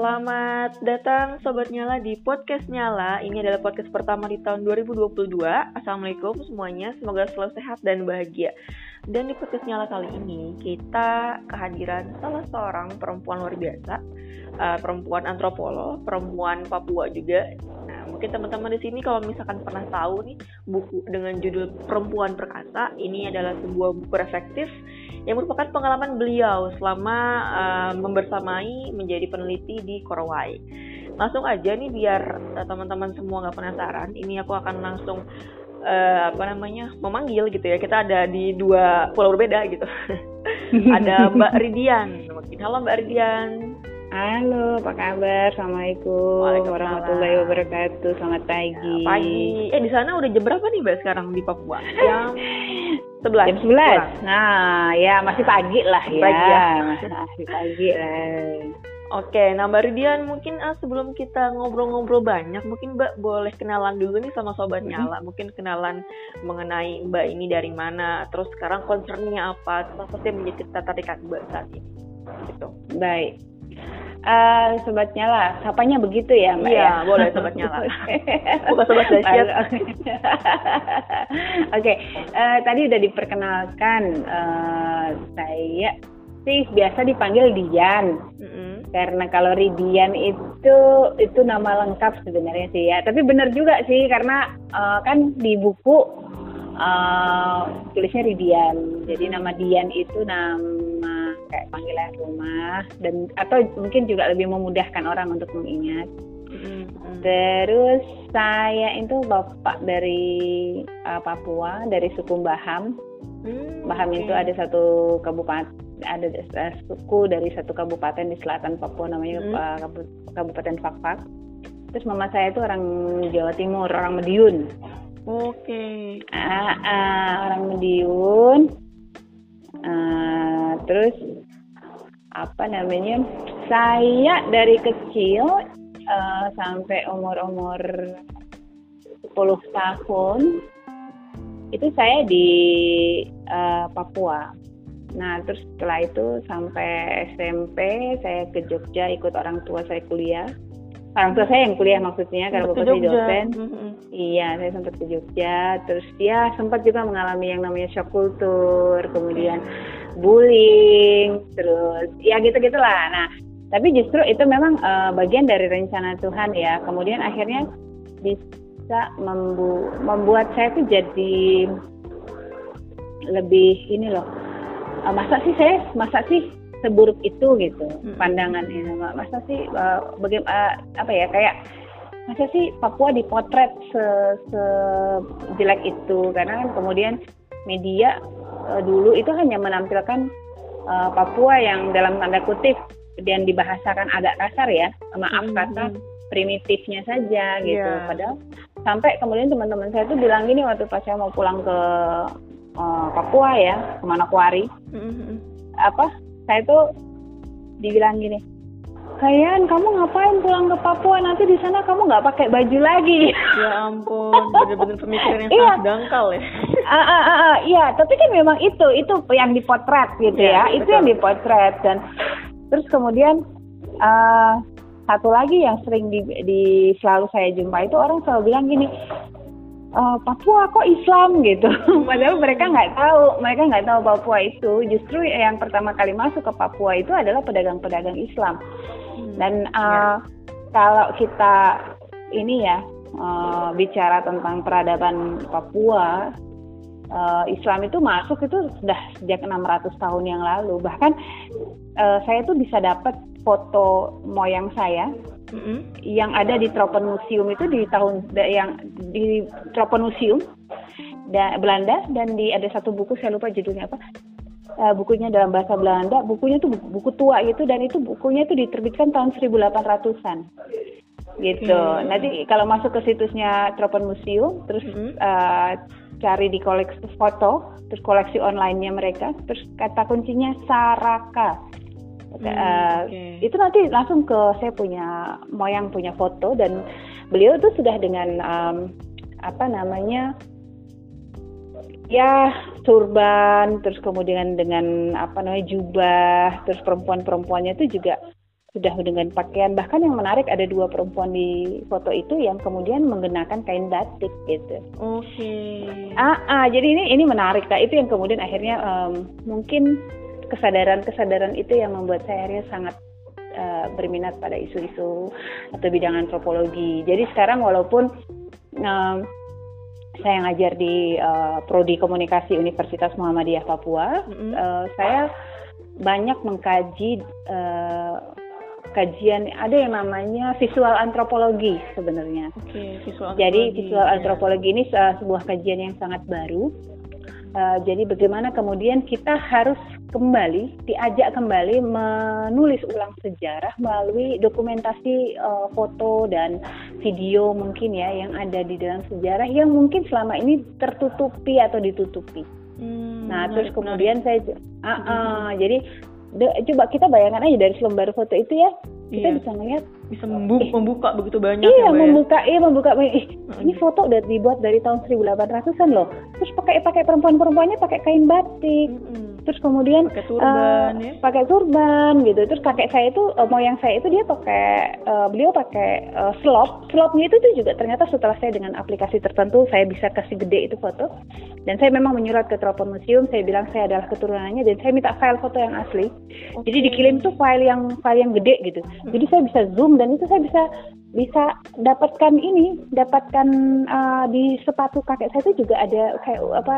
selamat datang Sobat Nyala di Podcast Nyala. Ini adalah podcast pertama di tahun 2022. Assalamualaikum semuanya, semoga selalu sehat dan bahagia. Dan di Podcast Nyala kali ini, kita kehadiran salah seorang perempuan luar biasa, uh, perempuan antropolog, perempuan Papua juga. Nah, mungkin teman-teman di sini kalau misalkan pernah tahu nih buku dengan judul Perempuan Perkasa, ini adalah sebuah buku reflektif yang merupakan pengalaman beliau selama uh, membersamai menjadi peneliti di Korowai. Langsung aja nih biar uh, teman-teman semua nggak penasaran, ini aku akan langsung uh, apa namanya memanggil gitu ya. Kita ada di dua pulau berbeda gitu. ada Mbak Ridian. Halo Mbak Ridian. Halo, apa kabar? Assalamualaikum warahmatullahi wabarakatuh. Selamat pagi. Ya, pagi. Eh di sana udah jam berapa nih Mbak sekarang di Papua? Jam sebelas. Jam sebelas. Nah, ya masih pagi lah ya. Pagi ya. Masih pagi lah. Oke, nah Mbak Ridian mungkin ah, sebelum kita ngobrol-ngobrol banyak, mungkin Mbak boleh kenalan dulu nih sama Sobat mm -hmm. Nyala. Mungkin kenalan mengenai Mbak ini dari mana, terus sekarang concernnya apa, apa sih menjadi tertarikan Mbak saat ini. Gitu. Baik, Uh, sobat nyala, sapanya begitu ya mbak iya, ya? boleh sobat nyala. Bukan sobat dahsyat. Oke, okay. uh, eh, tadi udah diperkenalkan uh, saya sih biasa dipanggil Dian. Mm-hmm. Karena kalau Ridian itu itu nama lengkap sebenarnya sih ya. Tapi benar juga sih karena uh, kan di buku uh, tulisnya Ridian. Jadi nama Dian itu nama kayak panggilan rumah dan atau mungkin juga lebih memudahkan orang untuk mengingat. Mm-hmm. Terus saya itu bapak dari uh, Papua dari suku Baham. Mm, Baham okay. itu ada satu kabupaten ada uh, suku dari satu kabupaten di selatan Papua namanya mm. uh, Kabupaten Fakfak. Terus mama saya itu orang Jawa Timur, orang Mediun. Oke. Uh, uh, orang Mediun. Uh, terus apa namanya saya dari kecil uh, sampai umur-umur 10 tahun itu saya di uh, Papua. Nah, terus setelah itu sampai SMP saya ke Jogja ikut orang tua saya kuliah. Orang tua saya yang kuliah maksudnya karena bapak saya dosen. Mm-hmm. Iya, saya sempat ke Jogja. Terus dia sempat juga mengalami yang namanya shock kultur, kemudian bullying, terus ya gitu gitulah. Nah, tapi justru itu memang uh, bagian dari rencana Tuhan ya. Kemudian akhirnya bisa membu membuat saya tuh jadi lebih ini loh. Uh, masa sih saya masa sih seburuk itu gitu hmm. pandangannya masa sih uh, bagaimana uh, apa ya kayak masa sih Papua dipotret se, se jelek itu karena kan kemudian media uh, dulu itu hanya menampilkan uh, Papua yang dalam tanda kutip dan dibahasakan agak kasar ya maaf hmm. kata primitifnya saja gitu yeah. padahal sampai kemudian teman-teman saya tuh bilang gini waktu pas saya mau pulang ke uh, Papua ya ke Manokwari mm-hmm. apa saya tuh dibilang gini Kayan, kamu ngapain pulang ke Papua? Nanti di sana kamu nggak pakai baju lagi. Ya ampun, bener-bener pemikiran yang iya. sangat dangkal ya. Ah, ah, ah, ah, iya, tapi kan memang itu, itu yang dipotret gitu ya, ya. itu yang dipotret dan terus kemudian uh, satu lagi yang sering di, di selalu saya jumpa itu orang selalu bilang gini, uh, Papua kok Islam gitu. Padahal mereka nggak tahu, mereka nggak tahu Papua itu. Justru yang pertama kali masuk ke Papua itu adalah pedagang-pedagang Islam. Hmm, Dan uh, ya. kalau kita ini ya uh, bicara tentang peradaban Papua, uh, Islam itu masuk itu sudah sejak 600 tahun yang lalu. Bahkan uh, saya tuh bisa dapat foto moyang saya mm-hmm. yang ada di Tropen Museum itu di tahun yang di Tropen Museum da, Belanda. Dan di ada satu buku saya lupa judulnya apa. Uh, bukunya dalam bahasa Belanda. Bukunya tuh buku, buku tua gitu. Dan itu bukunya itu diterbitkan tahun 1800-an gitu. Hmm. nanti kalau masuk ke situsnya Tropen Museum terus hmm. uh, cari di koleksi foto terus koleksi onlinenya mereka terus kata kuncinya Saraka Hmm, uh, okay. Itu nanti langsung ke saya punya moyang punya foto dan beliau itu sudah dengan um, apa namanya ya turban terus kemudian dengan apa namanya jubah terus perempuan perempuannya itu juga sudah dengan pakaian bahkan yang menarik ada dua perempuan di foto itu yang kemudian mengenakan kain batik gitu. Oke. Okay. Ah, ah, jadi ini ini menarik kak itu yang kemudian akhirnya um, mungkin kesadaran-kesadaran itu yang membuat saya akhirnya sangat uh, berminat pada isu-isu atau bidang antropologi. Jadi sekarang walaupun um, saya ngajar di uh, prodi komunikasi Universitas Muhammadiyah Papua, mm -hmm. uh, saya banyak mengkaji uh, kajian ada yang namanya visual antropologi sebenarnya. Okay, visual Jadi visual ya. antropologi ini uh, sebuah kajian yang sangat baru Uh, jadi bagaimana kemudian kita harus kembali diajak kembali menulis ulang sejarah melalui dokumentasi uh, foto dan video mungkin ya yang ada di dalam sejarah yang mungkin selama ini tertutupi atau ditutupi. Hmm, nah terus kemudian menarik. saya uh, uh, hmm. jadi de, coba kita bayangkan aja dari selembar foto itu ya kita iya. bisa melihat bisa membuka, eh, membuka begitu banyak iya ya, membuka iya membuka. Eh, ini foto udah dibuat dari tahun 1800-an loh. Terus pakai pakai perempuan-perempuannya pakai kain batik. -hmm terus kemudian pakai turban uh, ya? pakai turban gitu. Terus kakek saya itu uh, moyang saya itu dia pakai uh, beliau pakai uh, slop. Slopnya itu tuh juga ternyata setelah saya dengan aplikasi tertentu saya bisa kasih gede itu foto. Dan saya memang menyurat ke Tropon Museum. Saya bilang saya adalah keturunannya dan saya minta file foto yang asli. Okay. jadi dikirim tuh file yang file yang gede gitu. Hmm. jadi saya bisa zoom dan itu saya bisa bisa dapatkan ini, dapatkan uh, di sepatu kakek saya itu juga ada kayak apa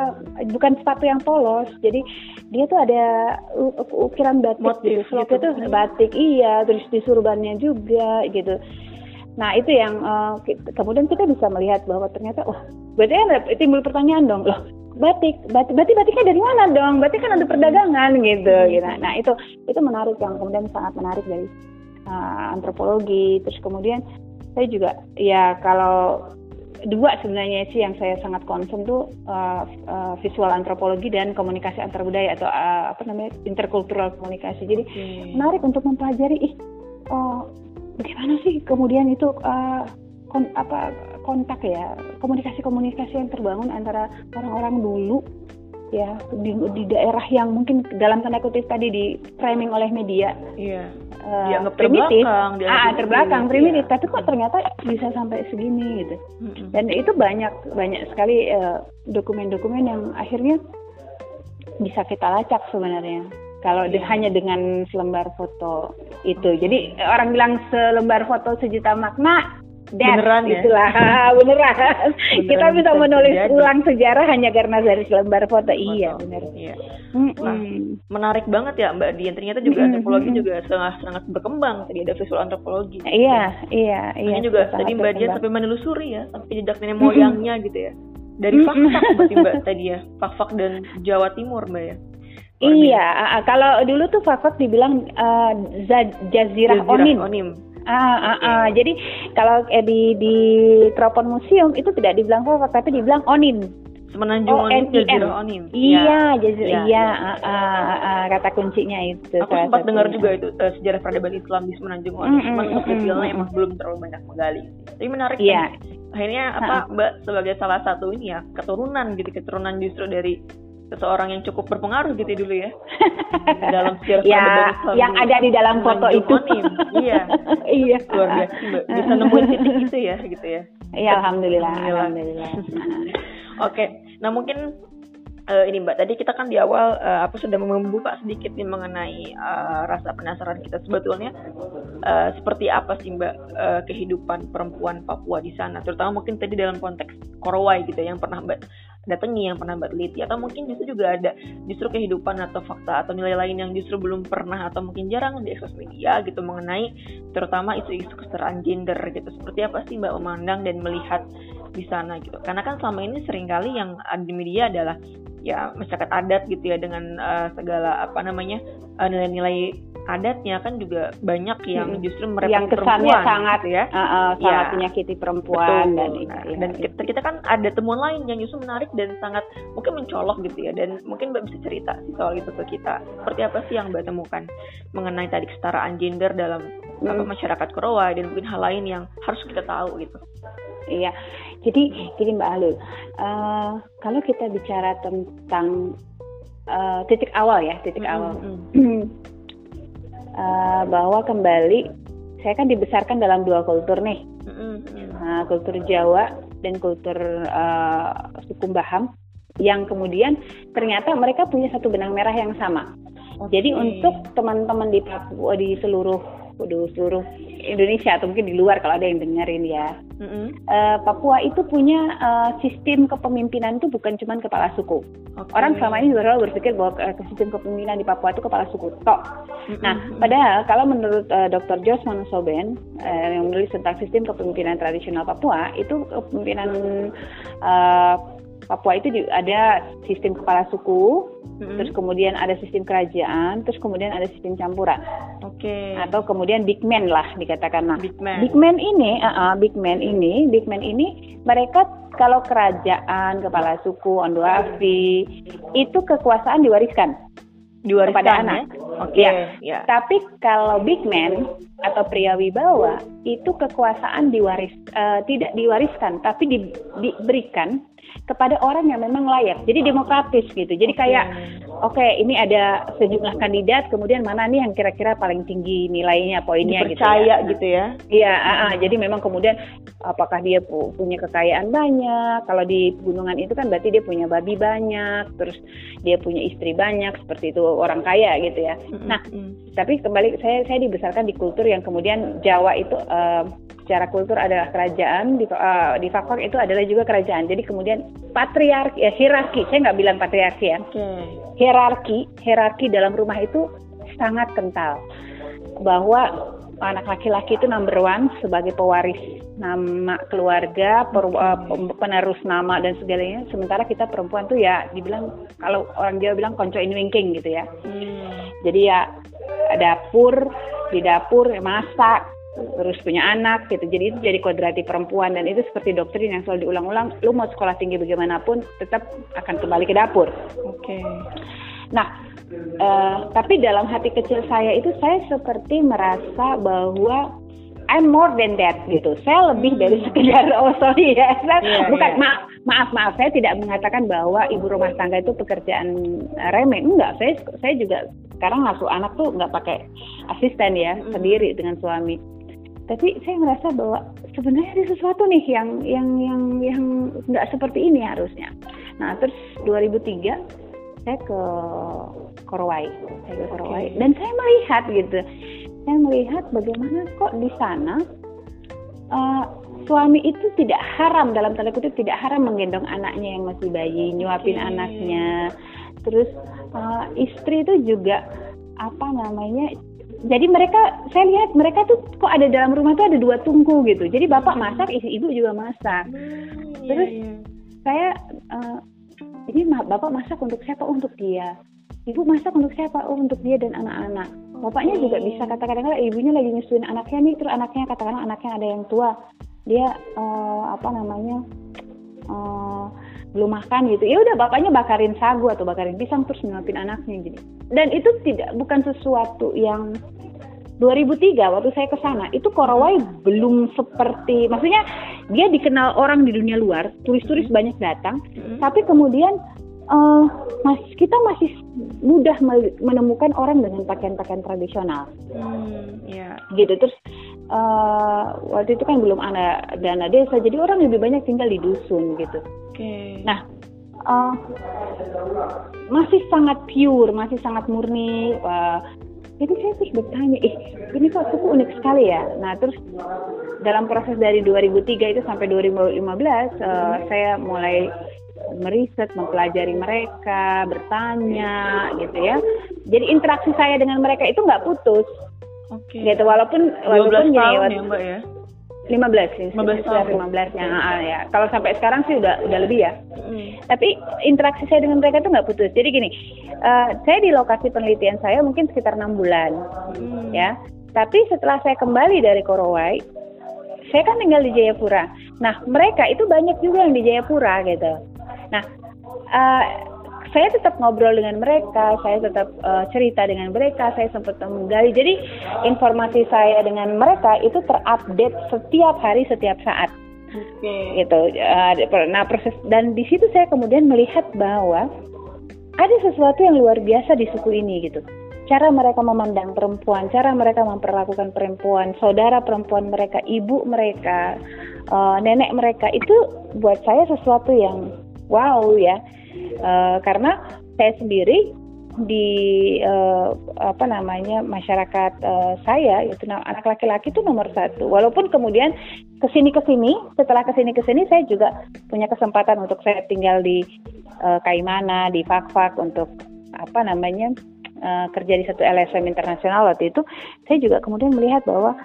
bukan sepatu yang polos. Jadi dia tuh ada ukiran batik Motif, gitu. gitu. tuh batik iya, terus di surbannya juga gitu. Nah, itu yang uh, kemudian kita bisa melihat bahwa ternyata oh, berarti kan timbul pertanyaan dong, loh batik, batik, batik batiknya dari mana dong? Berarti kan ada perdagangan gitu, hmm. gitu. Nah, itu itu menarik yang kemudian sangat menarik dari uh, antropologi. Terus kemudian saya juga ya kalau dua sebenarnya sih yang saya sangat concern tuh uh, uh, visual antropologi dan komunikasi antar budaya atau uh, apa namanya interkultural komunikasi. Jadi okay. menarik untuk mempelajari ih uh, bagaimana sih kemudian itu uh, kon, apa kontak ya komunikasi-komunikasi yang terbangun antara orang-orang dulu ya di, di daerah yang mungkin dalam tanda kutip tadi di framing oleh media. Iya uh, dianggap primitif, terbelakang, ah terbelakang primitif, iya. tapi kok ternyata bisa sampai segini gitu. Mm-hmm. Dan itu banyak banyak sekali eh, dokumen-dokumen yang akhirnya bisa kita lacak sebenarnya. Kalau yeah. hanya dengan selembar foto itu, jadi orang bilang selembar foto sejuta makna, That, beneran ya? Itulah, beneran. beneran. Kita bisa menulis terjadi. ulang sejarah hanya karena dari selembar foto. foto. Iya, benar. Iya. Nah, menarik banget ya Mbak Dian. Ternyata juga antropologi juga sangat sangat berkembang. Tadi ada visual antropologi. Iya, iya, iya. Ini juga tadi Mbak Dian sampai menelusuri ya, sampai jejak nenek moyangnya gitu ya. Dari fak-fak berarti Mbak tadi ya, fak-fak dan Jawa Timur Mbak ya. Iya, kalau dulu tuh fak-fak dibilang uh, Jazirah, Jazirah Onim. Onim Ah, ah, ah. Jadi kalau eh, di di Tropon Museum itu tidak dibilang Fafak tapi dibilang Onim. Semenanjung Onim, Jazirah Onim. Iya, ya. Jazirah. Iya, iya ah, ah, ah, kata kuncinya itu. Aku sempat dengar juga itu uh, sejarah peradaban Islam di Semenanjung Onim. Mm, Cuma untuk detailnya emang belum terlalu banyak menggali. Tapi menarik iya. kan. Akhirnya apa Mbak sebagai salah satu ini ya keturunan gitu keturunan justru dari seseorang yang cukup berpengaruh gitu dulu ya. Dalam sejarah ya, yang ada di dalam foto itu. iya. Iya. Luar biasa mbak. Bisa nemuin titik itu ya gitu ya. Iya alhamdulillah alhamdulillah, oke nah mungkin uh, ini Mbak, tadi kita kan di awal uh, apa sudah membuka sedikit nih mengenai uh, rasa penasaran kita sebetulnya uh, seperti apa sih Mbak uh, kehidupan perempuan Papua di sana, terutama mungkin tadi dalam konteks Korowai gitu ya, yang pernah Mbak datangi yang pernah mbak teliti atau mungkin justru juga ada justru kehidupan atau fakta atau nilai lain yang justru belum pernah atau mungkin jarang di ekspos media gitu mengenai terutama isu-isu kesetaraan gender gitu. Seperti apa sih mbak memandang dan melihat di sana gitu? Karena kan selama ini sering kali yang ada di media adalah ya masyarakat adat gitu ya dengan uh, segala apa namanya uh, nilai-nilai adatnya kan juga banyak yang hmm. justru merepot yang kesannya perempuan, sangat gitu ya uh, uh, sangat ya. menyakiti perempuan Betul. dan nah, ya, dan kita, kita kan ada temuan lain yang justru menarik dan sangat mungkin mencolok gitu ya dan mungkin mbak bisa cerita sih soal itu ke kita seperti apa sih yang mbak temukan mengenai tadi kesetaraan gender dalam hmm. apa masyarakat Korowa dan mungkin hal lain yang harus kita tahu gitu iya jadi gini mbak Alul uh, kalau kita bicara tentang uh, titik awal ya titik -hmm. awal uh, bahwa kembali saya kan dibesarkan dalam dua kultur nih. Nah, kultur Jawa dan kultur uh, suku Baham yang kemudian ternyata mereka punya satu benang merah yang sama. Jadi Oke. untuk teman-teman di Papua di seluruh di seluruh Indonesia atau mungkin di luar kalau ada yang dengerin ya, Mm-mm. eh, Papua itu punya eh, sistem kepemimpinan itu bukan cuma kepala suku. Oke. Orang selama ini selalu berpikir bahwa eh, sistem kepemimpinan di Papua itu kepala suku tok. Mm-mm. Nah, padahal kalau menurut eh, Dr. Jos Manosoben eh, yang menulis tentang sistem kepemimpinan tradisional Papua, itu kepemimpinan eh, Papua itu ada sistem kepala suku, Mm-mm. terus kemudian ada sistem kerajaan, terus kemudian ada sistem campuran, Oke. atau kemudian big man lah dikatakanlah. Big man. Big man ini, uh, uh, big man ini, big man ini, mereka kalau kerajaan, kepala suku, Ondoafi, itu kekuasaan diwariskan Diwariskan kepada ya? anak. Oke. Iya. Ya. Tapi kalau big man atau pria wibawa itu kekuasaan diwaris eh, tidak diwariskan tapi di- diberikan kepada orang yang memang layak. Jadi demokratis gitu. Jadi kayak oke ini ada sejumlah kandidat kemudian mana nih yang kira-kira paling tinggi nilainya poinnya gitu dipercaya ya. gitu ya. Iya, ah, ah. jadi memang kemudian apakah dia pu- punya kekayaan banyak? Kalau di gunungan itu kan berarti dia punya babi banyak, terus dia punya istri banyak, seperti itu orang kaya gitu ya. Mm-mm. Nah, Mm. tapi kembali saya saya dibesarkan di kultur yang kemudian Jawa itu eh, secara kultur adalah kerajaan, di eh, di Fakfak itu adalah juga kerajaan. Jadi kemudian patriarki, ya hierarki. Saya nggak bilang patriarki ya Oke. hierarki hierarki dalam rumah itu sangat kental bahwa anak laki-laki itu number one sebagai pewaris nama keluarga per- pem- penerus nama dan segalanya sementara kita perempuan tuh ya dibilang kalau orang Jawa bilang konco ini wingking gitu ya Hmm. jadi ya dapur di dapur masak terus punya anak gitu jadi itu jadi kodrati perempuan dan itu seperti doktrin yang selalu diulang-ulang lu mau sekolah tinggi bagaimanapun tetap akan kembali ke dapur Oke. Nah, eh, tapi dalam hati kecil saya itu saya seperti merasa bahwa I'm more than that gitu. Saya lebih dari sekedar oh sorry ya, saya Iya, bukan iya. maaf maaf maaf saya tidak mengatakan bahwa ibu rumah tangga itu pekerjaan eh, remeh. Enggak, saya saya juga sekarang ngasuh anak tuh nggak pakai asisten ya Mm. sendiri dengan suami. Tapi saya merasa bahwa sebenarnya ada sesuatu nih yang yang yang yang nggak seperti ini harusnya. Nah, terus 2003 saya ke Korowai, saya ke Korowai, Oke. dan saya melihat gitu, saya melihat bagaimana kok di sana eh, suami itu tidak haram dalam tanda kutip tidak haram menggendong anaknya yang masih bayi, nyuapin Oke. anaknya, terus eh, istri itu juga apa namanya jadi mereka saya lihat mereka tuh kok ada dalam rumah tuh ada dua tungku gitu. Jadi bapak masak isi ibu juga masak. Hmm, iya, Terus, iya. saya eh, ini bapak masak untuk siapa? Untuk dia. Ibu masak untuk siapa? Oh untuk dia dan anak-anak. Bapaknya juga bisa katakan kadang ibunya lagi nyusuin anaknya nih. Terus anaknya katakanlah anaknya ada yang tua. Dia eh, apa namanya eh, belum makan gitu ya udah bapaknya bakarin sagu atau bakarin pisang terus nyuapin anaknya gitu dan itu tidak bukan sesuatu yang 2003 waktu saya ke sana itu Korowai belum seperti maksudnya dia dikenal orang di dunia luar turis-turis banyak datang Mm. tapi kemudian eh, mas kita masih mudah me- menemukan orang dengan pakaian-pakaian tradisional Hmm, ya. gitu terus eh, waktu itu kan belum ada dana desa jadi orang lebih banyak tinggal di dusun gitu. Oke. nah eh, masih sangat pure masih sangat murni. Eh, jadi saya terus bertanya ih ini kok suku unik sekali ya? Nah terus dalam proses dari 2003 itu sampai 2015 eh, saya mulai meriset, mempelajari mereka, bertanya gitu ya. Jadi interaksi saya dengan mereka itu nggak putus Oke. gitu walaupun 12 walaupun gini tahun ya, Mbak ya? 15 sih, 15 sudah tahun. 15 nya ah, ya. Kalau sampai sekarang sih udah udah lebih ya. Hmm. Tapi interaksi saya dengan mereka itu nggak putus. Jadi gini, eh, saya di lokasi penelitian saya mungkin sekitar enam bulan, Hmm. ya. Tapi setelah saya kembali dari Korowai, saya kan tinggal di Jayapura. Nah, mereka itu banyak juga yang di Jayapura gitu. Nah, eh, saya tetap ngobrol dengan mereka, saya tetap eh, cerita dengan mereka, saya sempat menggali. Jadi informasi saya dengan mereka itu terupdate setiap hari, setiap saat Oke. gitu. Eh, Nah proses dan di situ saya kemudian melihat bahwa ada sesuatu yang luar biasa di suku ini gitu. cara mereka memandang perempuan, cara mereka memperlakukan perempuan, saudara perempuan mereka, ibu mereka, uh, nenek mereka itu buat saya sesuatu yang wow ya, uh, karena saya sendiri di uh, apa namanya masyarakat uh, saya itu anak laki-laki itu nomor satu. Walaupun kemudian ke sini ke sini setelah ke sini ke sini saya juga punya kesempatan untuk saya tinggal di uh, Kaimana di Fakfak untuk apa namanya uh, kerja di satu LSM internasional waktu itu. Saya juga kemudian melihat bahwa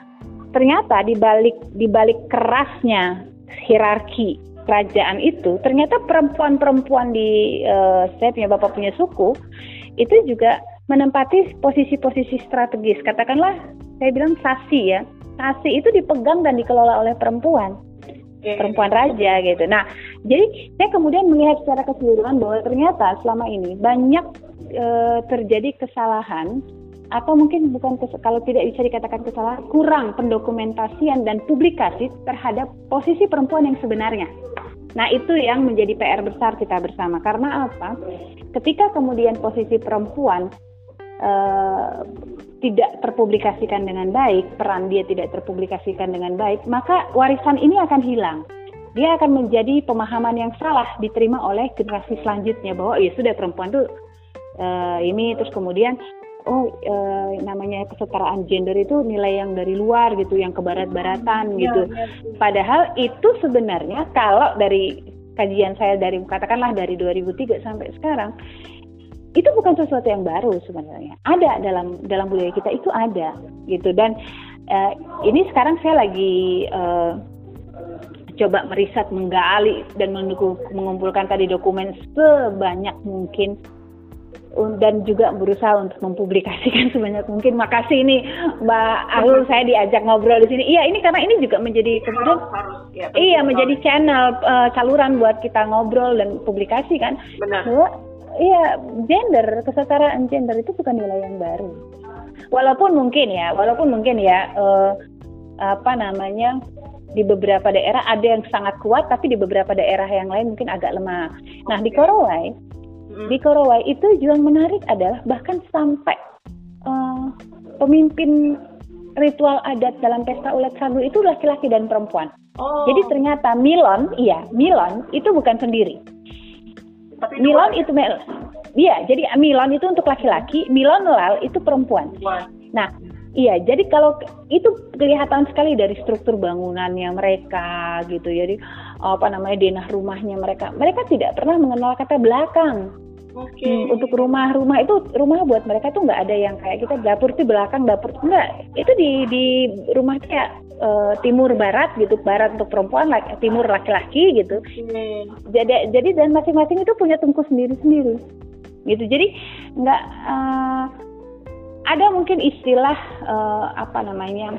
ternyata di balik di balik kerasnya hierarki kerajaan itu ternyata perempuan-perempuan di uh, saya punya bapak punya suku itu juga menempati posisi-posisi strategis. Katakanlah, saya bilang sasi ya. Sasi itu dipegang dan dikelola oleh perempuan. Perempuan raja gitu. Nah, jadi saya kemudian melihat secara keseluruhan bahwa ternyata selama ini banyak e, terjadi kesalahan atau mungkin bukan kalau tidak bisa dikatakan kesalahan kurang pendokumentasian dan publikasi terhadap posisi perempuan yang sebenarnya. Nah, itu yang menjadi PR besar kita bersama. Karena apa? Ketika kemudian posisi perempuan uh, tidak terpublikasikan dengan baik, peran dia tidak terpublikasikan dengan baik, maka warisan ini akan hilang. Dia akan menjadi pemahaman yang salah diterima oleh generasi selanjutnya bahwa ya sudah perempuan tuh uh, ini terus kemudian oh e, namanya kesetaraan gender itu nilai yang dari luar gitu, yang kebarat-baratan hmm, gitu. Ya, ya. Padahal itu sebenarnya kalau dari kajian saya dari katakanlah dari 2003 sampai sekarang itu bukan sesuatu yang baru sebenarnya. Ada dalam dalam budaya kita itu ada gitu dan uh, ini sekarang saya lagi uh, coba meriset menggali dan mengumpulkan tadi dokumen sebanyak mungkin dan juga berusaha untuk mempublikasikan sebanyak mungkin. Makasih ini Mbak Ahul saya diajak ngobrol di sini. Iya ini karena ini juga menjadi kemudian ya, iya menjadi channel uh, saluran buat kita ngobrol dan publikasi kan. Benar. iya gender kesetaraan gender itu bukan nilai yang baru. Walaupun mungkin ya, walaupun mungkin ya uh, apa namanya di beberapa daerah ada yang sangat kuat tapi di beberapa daerah yang lain mungkin agak lemah. Nah di Korowai di Korowai itu juga yang menarik adalah bahkan sampai uh, pemimpin ritual adat dalam pesta ulat sagu itu laki-laki dan perempuan. Oh. Jadi ternyata Milon, iya Milon itu bukan sendiri. Tapi Milon itu Iya, jadi Milon itu untuk laki-laki, Milon Lal itu perempuan. Nah, iya, jadi kalau itu kelihatan sekali dari struktur bangunannya mereka gitu. Jadi apa namanya denah rumahnya mereka. Mereka tidak pernah mengenal kata belakang. Okay. Hmm, untuk rumah-rumah itu rumah buat mereka tuh nggak ada yang kayak kita dapur di belakang dapur enggak itu di di rumah kayak uh, timur barat gitu barat untuk perempuan laki, timur laki-laki gitu okay. jadi jadi dan masing-masing itu punya tungku sendiri-sendiri gitu jadi nggak uh, ada mungkin istilah uh, apa namanya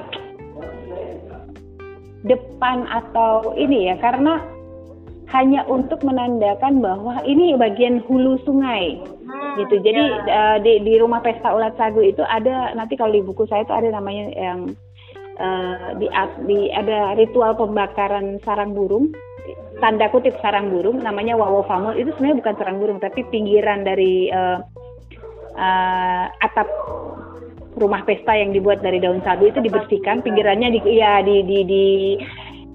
depan atau ini ya karena hanya untuk menandakan bahwa ini bagian hulu sungai hmm, gitu. Jadi ya. uh, di di rumah pesta ulat sagu itu ada nanti kalau di buku saya itu ada namanya yang uh, di, di ada ritual pembakaran sarang burung tanda kutip sarang burung namanya wawo famul itu sebenarnya bukan sarang burung tapi pinggiran dari uh, uh, atap rumah pesta yang dibuat dari daun sagu itu dibersihkan pinggirannya di ya di di, di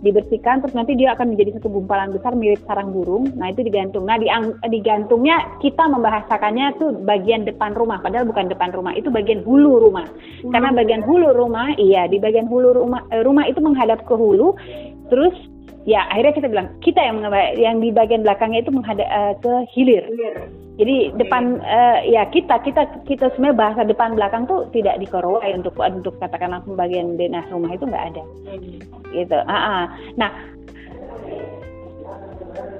dibersihkan terus nanti dia akan menjadi satu gumpalan besar mirip sarang burung. Nah itu digantung. Nah digantungnya kita membahasakannya tuh bagian depan rumah padahal bukan depan rumah itu bagian hulu rumah. Hmm. karena bagian hulu rumah iya di bagian hulu rumah eh, rumah itu menghadap ke hulu terus ya akhirnya kita bilang kita yang yang di bagian belakangnya itu menghadap uh, ke hilir. Jadi depan uh, ya kita kita kita sebenarnya bahasa depan belakang tuh tidak dikorowai untuk untuk katakanlah pembagian dinas rumah itu nggak ada. Hmm. Gitu. Uh -uh. Nah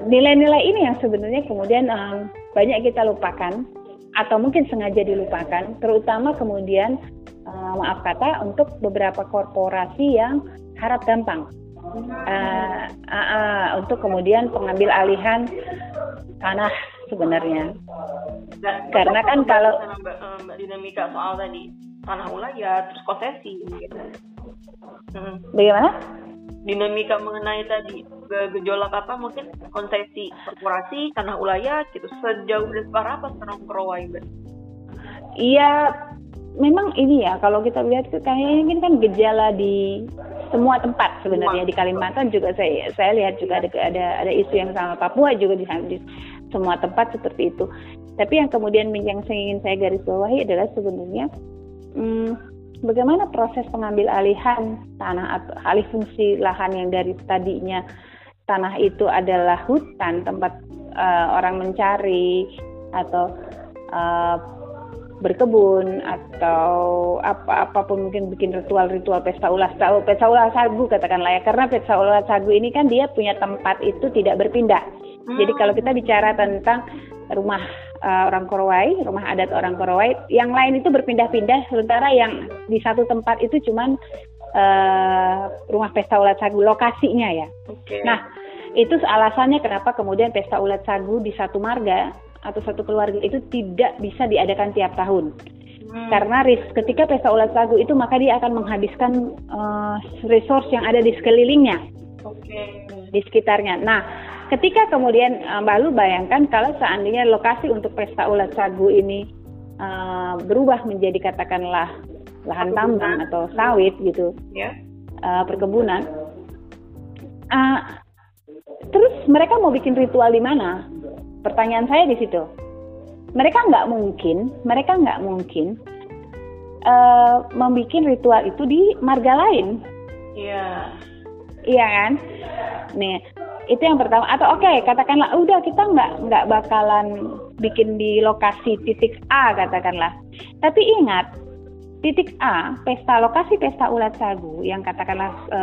nilai-nilai ini yang sebenarnya kemudian um, banyak kita lupakan atau mungkin sengaja dilupakan, terutama kemudian uh, maaf kata untuk beberapa korporasi yang harap gampang uh, uh, uh, untuk kemudian pengambil alihan tanah sebenarnya. Dan Karena kan kalau mbak, mbak dinamika soal tadi tanah wilayah terus konsesi gitu. Hmm. Bagaimana? Dinamika mengenai tadi gejolak apa mungkin konsesi korporasi tanah wilayah gitu sejauh dan separah apa sekarang Kerowai Iya memang ini ya kalau kita lihat kayaknya ini kan gejala di semua tempat sebenarnya di Kalimantan juga saya saya lihat juga ada ada ada isu yang sama Papua juga di, di semua tempat seperti itu. Tapi yang kemudian yang saya ingin saya garis bawahi adalah sebenarnya hmm, bagaimana proses pengambil alihan tanah atau alih fungsi lahan yang dari tadinya tanah itu adalah hutan tempat uh, orang mencari atau uh, berkebun atau apa apa pun mungkin bikin ritual-ritual pesta ulas sagu pesta ulas sagu katakanlah ya karena pesta ulas sagu ini kan dia punya tempat itu tidak berpindah hmm. jadi kalau kita bicara tentang rumah uh, orang Korowai rumah adat orang Korowai yang lain itu berpindah-pindah sementara yang di satu tempat itu cuman uh, rumah pesta ulat sagu lokasinya ya okay. nah itu alasannya kenapa kemudian pesta ulat sagu di satu marga atau satu keluarga itu tidak bisa diadakan tiap tahun. Hmm. Karena ris ketika pesta ulat sagu itu maka dia akan menghabiskan uh, resource yang ada di sekelilingnya. Okay. Di sekitarnya. Nah, ketika kemudian uh, Mbak Lu bayangkan kalau seandainya lokasi untuk pesta ulat sagu ini uh, berubah menjadi katakanlah lahan tambang atau sawit gitu. Yeah. Ya. Uh, perkebunan. Uh, terus mereka mau bikin ritual di mana? Pertanyaan saya di situ. Mereka nggak mungkin, mereka nggak mungkin uh, membuat ritual itu di marga lain. Iya. Yeah. Iya kan? Nih, itu yang pertama. Atau oke, okay, katakanlah udah kita nggak nggak bakalan bikin di lokasi titik A katakanlah. Tapi ingat, titik A, pesta lokasi pesta ulat sagu yang katakanlah e,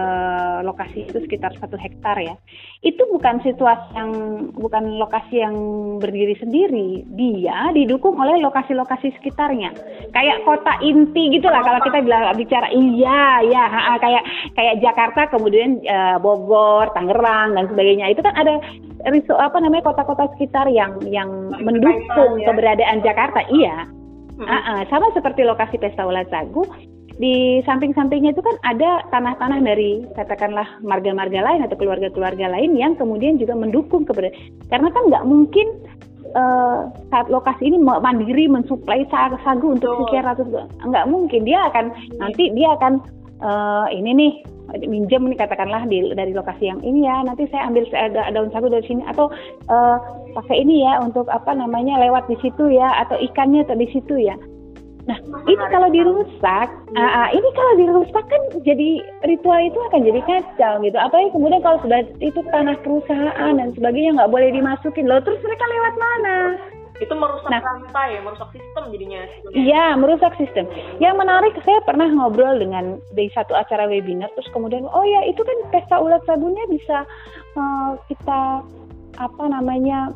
lokasi itu sekitar satu hektar ya, itu bukan situasi yang bukan lokasi yang berdiri sendiri, dia didukung oleh lokasi-lokasi sekitarnya, kayak kota inti gitulah kalau kita bilang bicara. Iya ya kayak kayak Jakarta kemudian e, Bogor, Tangerang dan sebagainya. Itu kan ada riso apa namanya kota-kota sekitar yang yang mendukung ya. keberadaan Jakarta, iya Hmm. Uh, uh, sama seperti lokasi pesta ulat sagu, di samping-sampingnya itu kan ada tanah-tanah dari katakanlah marga-marga lain atau keluarga-keluarga lain yang kemudian juga mendukung kepada karena kan nggak mungkin uh, saat lokasi ini mandiri mensuplai sagu untuk sekian ratus nggak mungkin. Dia akan nanti dia akan uh, ini nih minjem nih katakanlah di, dari lokasi yang ini ya nanti saya ambil ada daun sagu dari sini. Atau uh, pakai ini ya untuk apa namanya lewat di situ ya atau ikannya di situ ya. Nah ini kalau dirusak uh, uh, ini kalau dirusak kan jadi ritual itu akan jadi kacau gitu. Apalagi kemudian kalau sudah itu tanah perusahaan dan sebagainya nggak boleh dimasukin. Loh terus mereka lewat mana itu merusak nah, rantai, merusak sistem jadinya. Iya, merusak sistem. Yang menarik, saya pernah ngobrol dengan di satu acara webinar, terus kemudian, oh ya itu kan pesta ulat sagunya bisa uh, kita apa namanya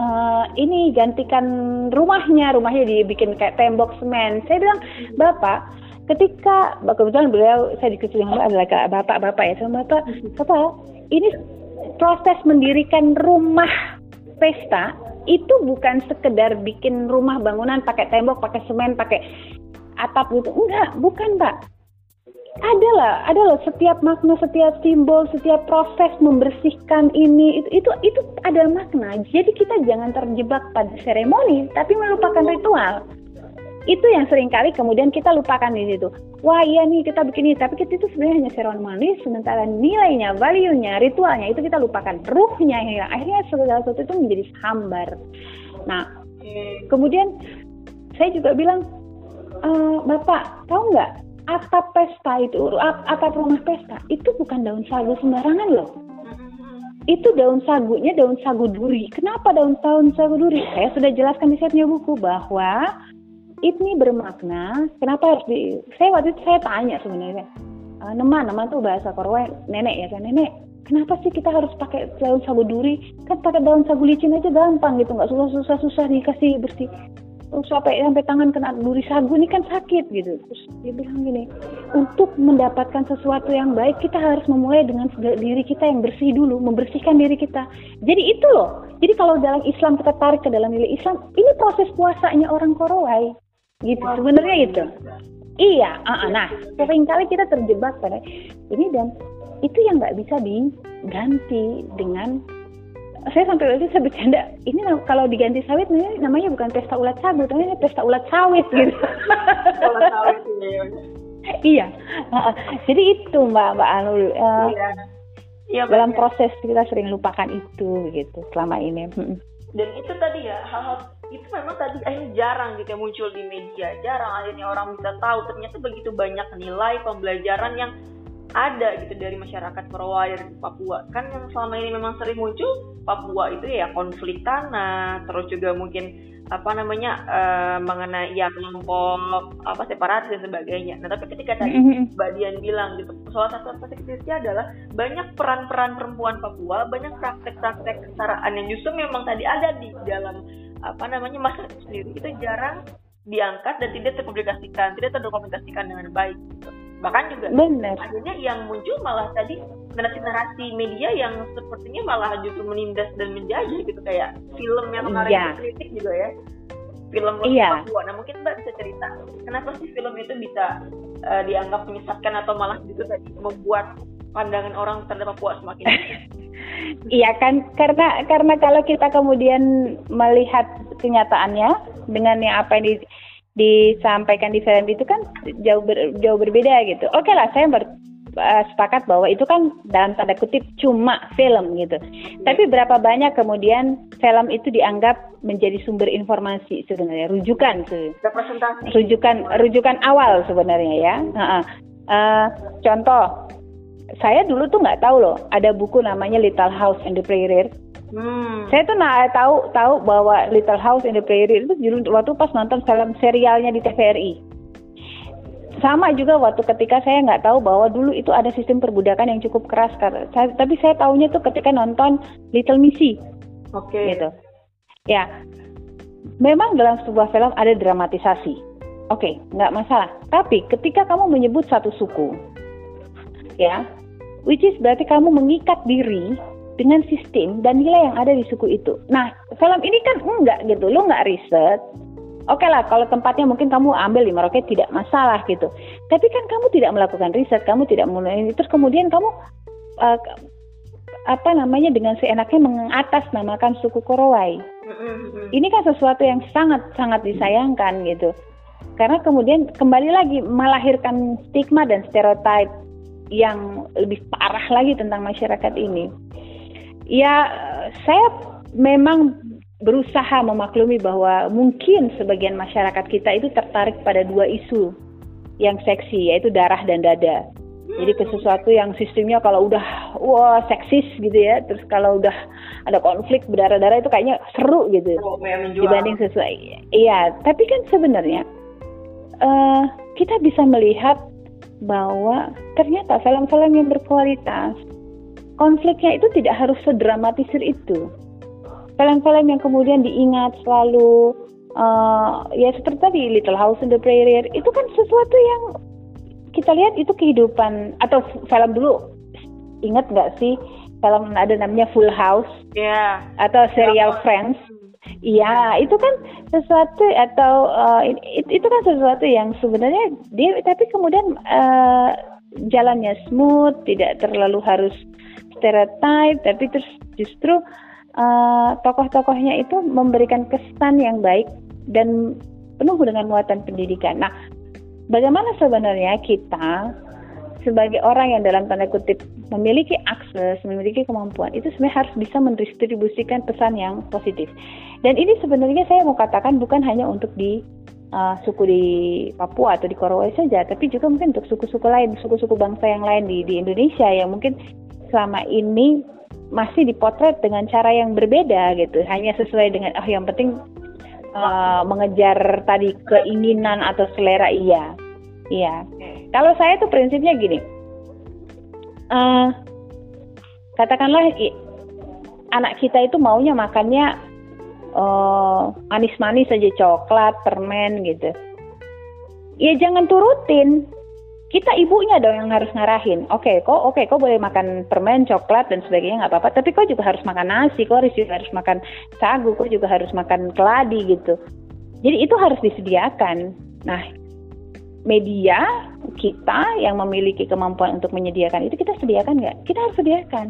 uh, ini gantikan rumahnya, rumahnya dibikin kayak tembok semen. Saya bilang, bapak, ketika kebetulan beliau saya dikasih dengan adalah bapak-bapak ya sama bapak, bapak ini proses mendirikan rumah pesta itu bukan sekedar bikin rumah bangunan pakai tembok, pakai semen, pakai atap gitu. Enggak, bukan, Pak. Ada lah, ada loh setiap makna, setiap simbol, setiap proses membersihkan ini itu itu itu ada makna. Jadi kita jangan terjebak pada seremoni, tapi melupakan ritual itu yang sering kali kemudian kita lupakan di situ. Wah iya nih kita bikin ini, tapi kita itu sebenarnya hanya seremoni, sementara nilainya, value-nya, ritualnya itu kita lupakan, ruhnya ya. Akhirnya segala sesuatu itu menjadi hambar. Nah, kemudian saya juga bilang, e, Bapak, tahu nggak atap pesta itu, atap rumah pesta itu bukan daun sagu sembarangan loh itu daun sagunya daun sagu duri. Kenapa daun daun sagu duri? Saya sudah jelaskan di setnya buku bahwa ini bermakna kenapa harus di saya waktu itu saya tanya sebenarnya nama nama tuh bahasa Korwa nenek ya kan nenek kenapa sih kita harus pakai daun sagu duri? Kan pakai daun sagu licin aja gampang gitu nggak susah susah susah dikasih bersih terus sampai sampai tangan kena duri sagu ini kan sakit gitu. Terus dia bilang gini untuk mendapatkan sesuatu yang baik kita harus memulai dengan diri kita yang bersih dulu membersihkan diri kita. Jadi itu loh. Jadi kalau dalam Islam kita tarik ke dalam nilai Islam ini proses puasanya orang Korowai gitu sebenarnya itu iya uh, uh, nah sering kali kita terjebak pada ini dan itu yang nggak bisa diganti dengan saya sampai waktu itu saya bercanda ini kalau diganti sawit namanya, bukan pesta ulat sagu tapi ini pesta ulat sawit gitu. Ulat sawit iya iya. Jadi itu mbak mbak Anul uh, iya. Ya, dalam proses kita sering lupakan itu gitu selama ini. Dan itu tadi ya hal-hal itu memang tadi akhirnya jarang gitu ya muncul di media jarang akhirnya orang bisa tahu ternyata begitu banyak nilai pembelajaran yang ada gitu dari masyarakat Korowaya di Papua kan yang selama ini memang sering muncul Papua itu ya konflik tanah terus juga mungkin apa namanya uh, mengenai ya kelompok apa separatis dan sebagainya. Nah tapi ketika tadi mm-hmm. Mbak Dian bilang gitu salah satu aspek adalah banyak peran-peran perempuan Papua, banyak praktek-praktek kesetaraan yang justru memang tadi ada di dalam apa namanya masyarakat sendiri itu jarang diangkat dan tidak terpublikasikan, tidak terdokumentasikan dengan baik. Gitu. Bahkan juga Bener. akhirnya yang muncul malah tadi narasi-narasi media yang sepertinya malah justru menindas dan menjajah gitu kayak film yang kemarin yeah. kritik juga ya film iya. Papua. Nah mungkin Mbak bisa cerita kenapa sih film itu bisa uh, dianggap menyesatkan atau malah justru tadi membuat pandangan orang terhadap Papua semakin Iya kan karena karena kalau kita kemudian melihat kenyataannya dengan yang apa yang di, disampaikan di film itu kan jauh ber, jauh berbeda gitu. Oke okay lah saya ber, uh, sepakat bahwa itu kan dalam tanda kutip cuma film gitu. Tapi berapa banyak kemudian film itu dianggap menjadi sumber informasi sebenarnya rujukan sih. Rujukan rujukan awal sebenarnya ya. Uh, uh. Uh, contoh saya dulu tuh nggak tahu loh ada buku namanya Little House in the Prairie. Hmm. Saya tuh nggak tahu tahu bahwa Little House in the Prairie itu waktu pas nonton film serialnya di TVRI sama juga waktu ketika saya nggak tahu bahwa dulu itu ada sistem perbudakan yang cukup keras karena saya, tapi saya tahunya tuh ketika nonton Little Missy. Oke. Okay. Gitu. Ya. Memang dalam sebuah film ada dramatisasi. Oke, okay, nggak masalah. Tapi ketika kamu menyebut satu suku, ya, which is berarti kamu mengikat diri dengan sistem dan nilai yang ada di suku itu. Nah, film ini kan enggak gitu, lo nggak riset, Oke okay lah, kalau tempatnya mungkin kamu ambil di Merauke tidak masalah gitu. Tapi kan kamu tidak melakukan riset, kamu tidak mulai terus kemudian kamu uh, apa namanya dengan seenaknya mengatasnamakan suku Korowai. Ini kan sesuatu yang sangat sangat disayangkan gitu. Karena kemudian kembali lagi melahirkan stigma dan stereotip yang lebih parah lagi tentang masyarakat ini. Ya, saya memang berusaha memaklumi bahwa mungkin sebagian masyarakat kita itu tertarik pada dua isu yang seksi yaitu darah dan dada. Jadi ke sesuatu yang sistemnya kalau udah wah seksis gitu ya, terus kalau udah ada konflik berdarah-darah itu kayaknya seru gitu oh, dibanding sesuai. Iya, tapi kan sebenarnya uh, kita bisa melihat bahwa ternyata film-film yang berkualitas konfliknya itu tidak harus sedramatisir itu. Film-film yang kemudian diingat selalu uh, ya seperti tadi Little House in the Prairie itu kan sesuatu yang kita lihat itu kehidupan atau film dulu ingat nggak sih film ada namanya Full House? Yeah. atau serial Friends Iya, itu kan sesuatu atau uh, it, itu kan sesuatu yang sebenarnya dia tapi kemudian uh, jalannya smooth, tidak terlalu harus stereotype, tapi terus justru uh, tokoh-tokohnya itu memberikan kesan yang baik dan penuh dengan muatan pendidikan. Nah, bagaimana sebenarnya kita sebagai orang yang dalam tanda kutip memiliki akses, memiliki kemampuan, itu sebenarnya harus bisa mendistribusikan pesan yang positif. Dan ini sebenarnya saya mau katakan bukan hanya untuk di uh, suku di Papua atau di Korowai saja, tapi juga mungkin untuk suku-suku lain, suku-suku bangsa yang lain di, di Indonesia yang mungkin selama ini masih dipotret dengan cara yang berbeda gitu. Hanya sesuai dengan oh yang penting uh, mengejar tadi keinginan atau selera iya. Iya kalau saya tuh prinsipnya gini uh, katakanlah anak kita itu maunya makannya uh, manis-manis saja coklat permen gitu ya jangan turutin kita ibunya dong yang harus ngarahin. Oke, okay, kok oke, okay, kok boleh makan permen, coklat dan sebagainya nggak apa-apa. Tapi kok juga harus makan nasi, kok harus harus makan sagu, kok juga harus makan keladi gitu. Jadi itu harus disediakan. Nah, media kita yang memiliki kemampuan untuk menyediakan itu kita sediakan nggak? Kita harus sediakan.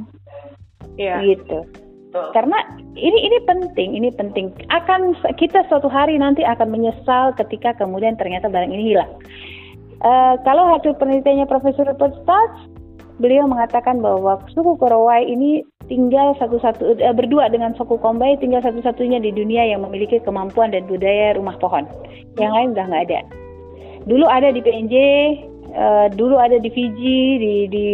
Iya. Gitu. Betul. Karena ini ini penting, ini penting. Akan kita suatu hari nanti akan menyesal ketika kemudian ternyata barang ini hilang. Uh, kalau hasil penelitiannya Profesor Rupert Stats, beliau mengatakan bahwa suku Korowai ini tinggal satu-satu uh, berdua dengan suku Kombai tinggal satu-satunya di dunia yang memiliki kemampuan dan budaya rumah pohon. Yang lain udah nggak ada. Dulu ada di PNJ, uh, dulu ada di Fiji, di, di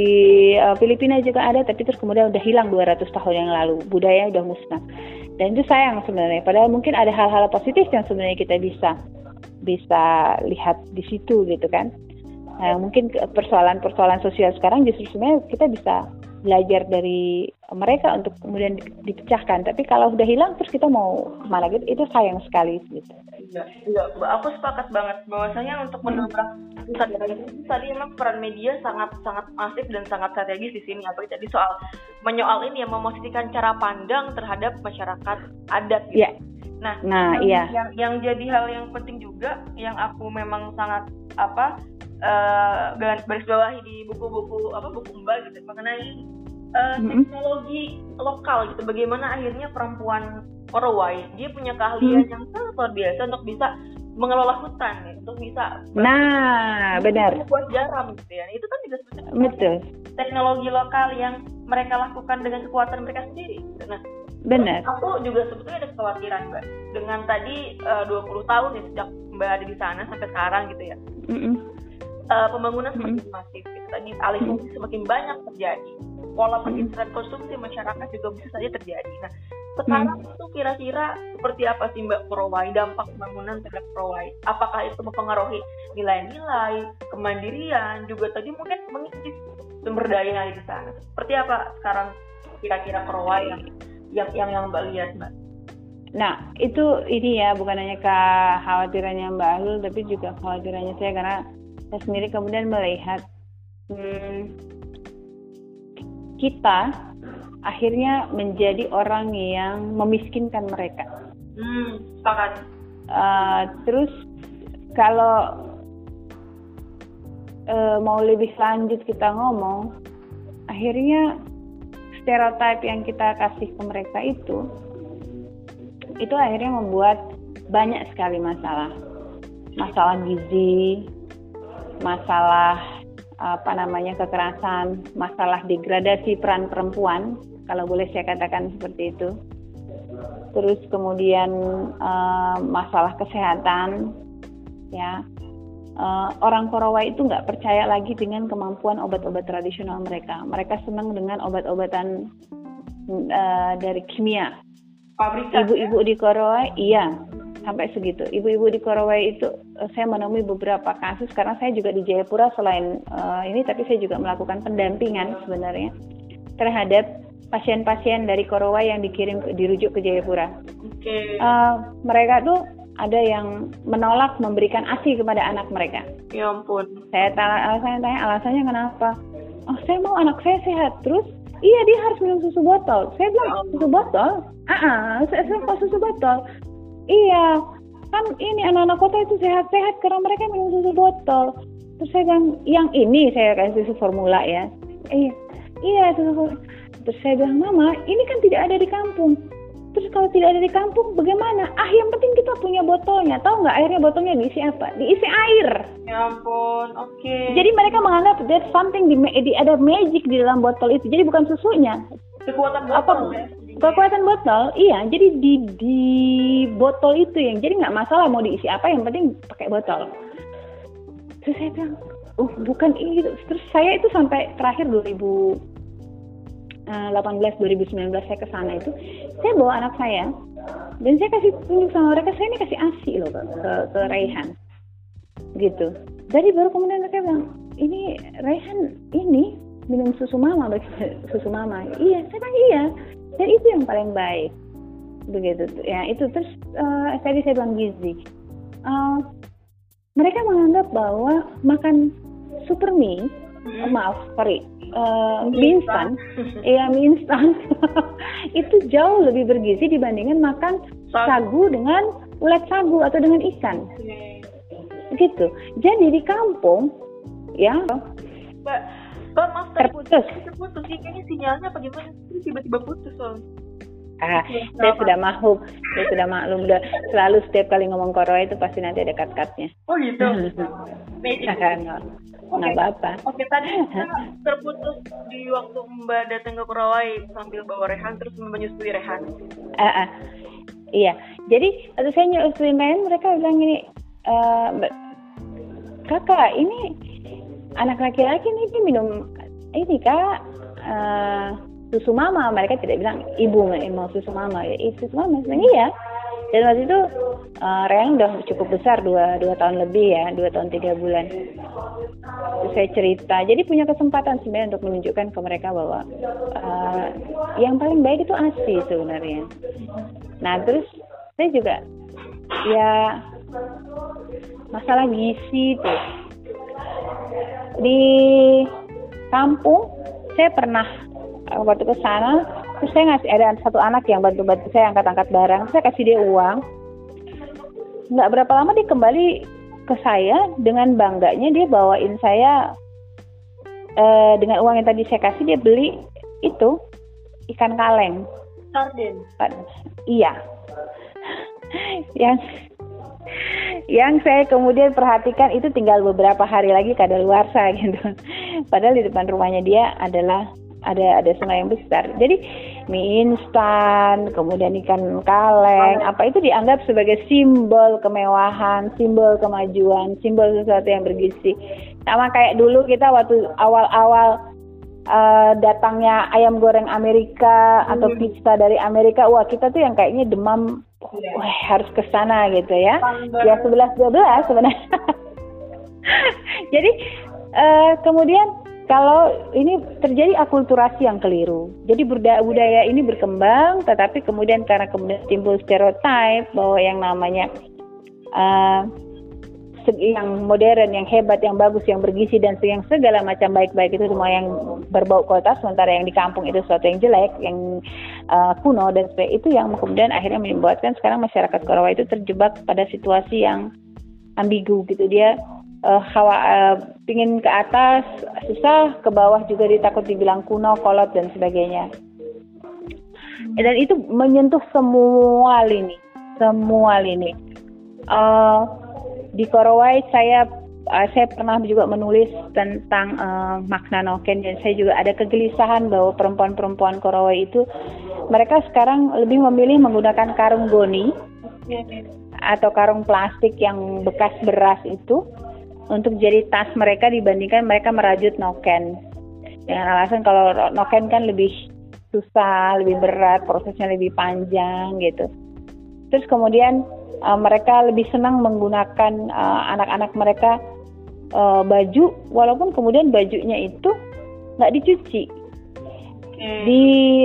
uh, Filipina juga ada, tapi terus kemudian udah hilang 200 tahun yang lalu. Budaya udah musnah. Dan itu sayang sebenarnya. Padahal mungkin ada hal-hal positif yang sebenarnya kita bisa bisa lihat di situ gitu kan. Nah, mungkin persoalan-persoalan sosial sekarang justru sebenarnya kita bisa belajar dari mereka untuk kemudian dipecahkan. Tapi kalau udah hilang terus kita mau mana gitu, itu sayang sekali gitu. Iya, iya, aku sepakat banget bahwasanya untuk mendobrak kesadaran itu tadi memang peran media sangat sangat masif dan sangat strategis di sini. Apa jadi soal menyoal ini yang memosisikan cara pandang terhadap masyarakat adat. Gitu. Yeah. Nah, nah yang, iya. yang yang jadi hal yang penting juga yang aku memang sangat apa uh, garis bawahi di buku-buku apa buku mbak gitu mengenai uh, teknologi lokal gitu bagaimana akhirnya perempuan Korowai dia punya keahlian hmm. yang sangat luar biasa untuk bisa mengelola hutan ya, untuk bisa nah benar. buat garam gitu ya. Itu kan juga betul. teknologi lokal yang mereka lakukan dengan kekuatan mereka sendiri gitu. nah benar. aku juga sebetulnya ada kekhawatiran mbak. Dengan tadi eh, uh, 20 tahun ya sejak mbak ada di sana sampai sekarang gitu ya. Mm -mm. Uh, pembangunan semakin mm -mm. masif gitu. tadi alih fungsi semakin banyak terjadi pola penginteran konsumsi masyarakat juga bisa saja terjadi nah sekarang hmm. itu kira-kira seperti apa sih Mbak Prowai dampak pembangunan terhadap Prowai? Apakah itu mempengaruhi nilai-nilai, kemandirian, juga tadi mungkin mengisi sumber daya yang ada di sana. Seperti apa sekarang kira-kira Prowai yang yang yang, yang Mbak lihat Mbak? Nah, itu ini ya bukan hanya kekhawatirannya Mbak Alul, tapi juga kekhawatirannya saya karena saya sendiri kemudian melihat hmm, kita akhirnya menjadi orang yang memiskinkan mereka. Hmm. Uh, terus kalau uh, mau lebih lanjut kita ngomong, akhirnya stereotip yang kita kasih ke mereka itu, itu akhirnya membuat banyak sekali masalah, masalah gizi, masalah apa namanya kekerasan, masalah degradasi peran perempuan, kalau boleh saya katakan seperti itu. Terus kemudian uh, masalah kesehatan, ya uh, orang Korowai itu nggak percaya lagi dengan kemampuan obat-obat tradisional mereka. Mereka senang dengan obat-obatan uh, dari kimia. Ibu-ibu ya? di Korowai, iya sampai segitu. Ibu-ibu di Korowai itu uh, saya menemui beberapa kasus karena saya juga di Jayapura selain uh, ini tapi saya juga melakukan pendampingan sebenarnya terhadap pasien-pasien dari Korowai yang dikirim dirujuk ke Jayapura. Okay. Uh, eh, mereka tuh ada yang menolak memberikan ASI kepada anak mereka. Ya ampun. Saya tanya alasannya tanya alasannya kenapa? Oh saya mau anak saya sehat terus. Iya dia harus minum susu botol. Saya bilang oh. susu botol. Ah, uh -uh, saya, saya susu botol iya. Kan ini anak-anak kota itu sehat-sehat karena mereka minum susu botol. Terus saya bilang yang ini? Saya kasih susu formula ya. Iya iya susu terus saya bilang mama ini kan tidak ada di kampung. Terus kalau tidak ada di kampung bagaimana? Ah yang penting kita punya botolnya. Tahu nggak airnya botolnya diisi apa? Diisi air. Ya ampun oke. Okay. jadi mereka menganggap that something di, di ada magic di dalam botol itu. Jadi bukan susunya. Kekuatan botol apa, ya kekuatan botol iya. Jadi di di botol itu yang jadi nggak masalah mau diisi apa yang penting pakai botol. Terus saya bilang uh bukan itu terus saya itu sampai terakhir 2018 2019 eh, saya ke sana itu saya bawa anak saya dan saya kasih tunjuk sama mereka saya ini kasih asi loh ke ke, ke Raihan. Gitu. Jadi baru kemudian mereka bilang ini Raihan ini minum susu mama susu mama. Iya saya bilang iya dan itu yang paling baik. Begitu. Ya itu. Terus uh, tadi saya bilang gizi. Uh, mereka menganggap bahwa makan super mie hmm. oh, maaf sorry uh, mie instan iya mie instan itu jauh lebih bergizi dibandingkan makan sagu. dengan ulat sagu atau dengan ikan. Hmm. gitu. Jadi di kampung ya Mbak, maaf terputus. Terputus sih kayaknya sinyalnya apa gimana? Tiba-tiba putus soalnya. Ah, saya sudah maklum, saya sudah maklum, udah selalu setiap kali ngomong Korea itu pasti nanti ada kat-katnya. Oh gitu. Magic. Nggak nggak apa-apa. Oke, tadi kita terputus di waktu Mbak datang ke Korawai sambil bawa Rehan terus menyusui Rehan. Ah, ah. Iya, jadi waktu saya nyusui main mereka bilang gini, "Eh, Mbak, kakak ini anak laki-laki nih dia minum ini kak eh, susu mama. Mereka tidak bilang ibu mau susu mama. Ya "Ih, susu mama bilang, iya. Dan waktu itu uh, Reyang udah cukup besar dua dua tahun lebih ya dua tahun tiga bulan. Terus saya cerita. Jadi punya kesempatan sebenarnya untuk menunjukkan ke mereka bahwa uh, yang paling baik itu asi sebenarnya. Nah terus saya juga ya masalah gizi tuh di kampung saya pernah uh, waktu ke sana terus saya ngasih ada satu anak yang bantu-bantu saya angkat-angkat barang saya kasih dia uang. Nggak berapa lama dia kembali ke saya dengan bangganya dia bawain saya eh, dengan uang yang tadi saya kasih dia beli itu ikan kaleng. Sarden. iya. Yang yang saya kemudian perhatikan itu tinggal beberapa hari lagi kadaluarsa gitu. Padahal di depan rumahnya dia adalah ada ada sungai yang besar. Jadi mie instan, kemudian ikan kaleng, apa itu dianggap sebagai simbol kemewahan, simbol kemajuan, simbol sesuatu yang bergizi. Sama kayak dulu kita waktu awal-awal uh, datangnya ayam goreng Amerika atau Hmm. pizza dari Amerika, wah kita tuh yang kayaknya demam, Iya. wah harus ke sana gitu ya. Ya 11 12 sebenarnya. Jadi eh, kemudian kalau ini terjadi akulturasi yang keliru. Jadi budaya, budaya ini berkembang, tetapi kemudian karena kemudian timbul stereotip bahwa yang namanya se- yang modern, yang hebat, yang bagus, yang bergizi dan yang segala macam baik-baik itu semua yang berbau kota, sementara yang di kampung itu sesuatu yang jelek, yang eh, kuno dan sebagainya itu yang kemudian akhirnya membuatkan sekarang masyarakat Korawa itu terjebak pada situasi yang ambigu gitu. Dia eh, hawa eh, pingin ke atas susah ke bawah juga ditakut dibilang kuno kolot dan sebagainya. Dan itu menyentuh semua lini semua lini. Eh, di Korowai saya eh, saya pernah juga menulis tentang eh, makna noken dan saya juga ada kegelisahan bahwa perempuan-perempuan Korowai itu mereka sekarang lebih memilih menggunakan karung goni atau karung plastik yang bekas beras itu untuk jadi tas mereka dibandingkan mereka merajut noken dengan alasan kalau noken kan lebih susah, lebih berat, prosesnya lebih panjang gitu. Terus kemudian uh, mereka lebih senang menggunakan uh, anak-anak mereka uh, baju, walaupun kemudian bajunya itu nggak dicuci. Di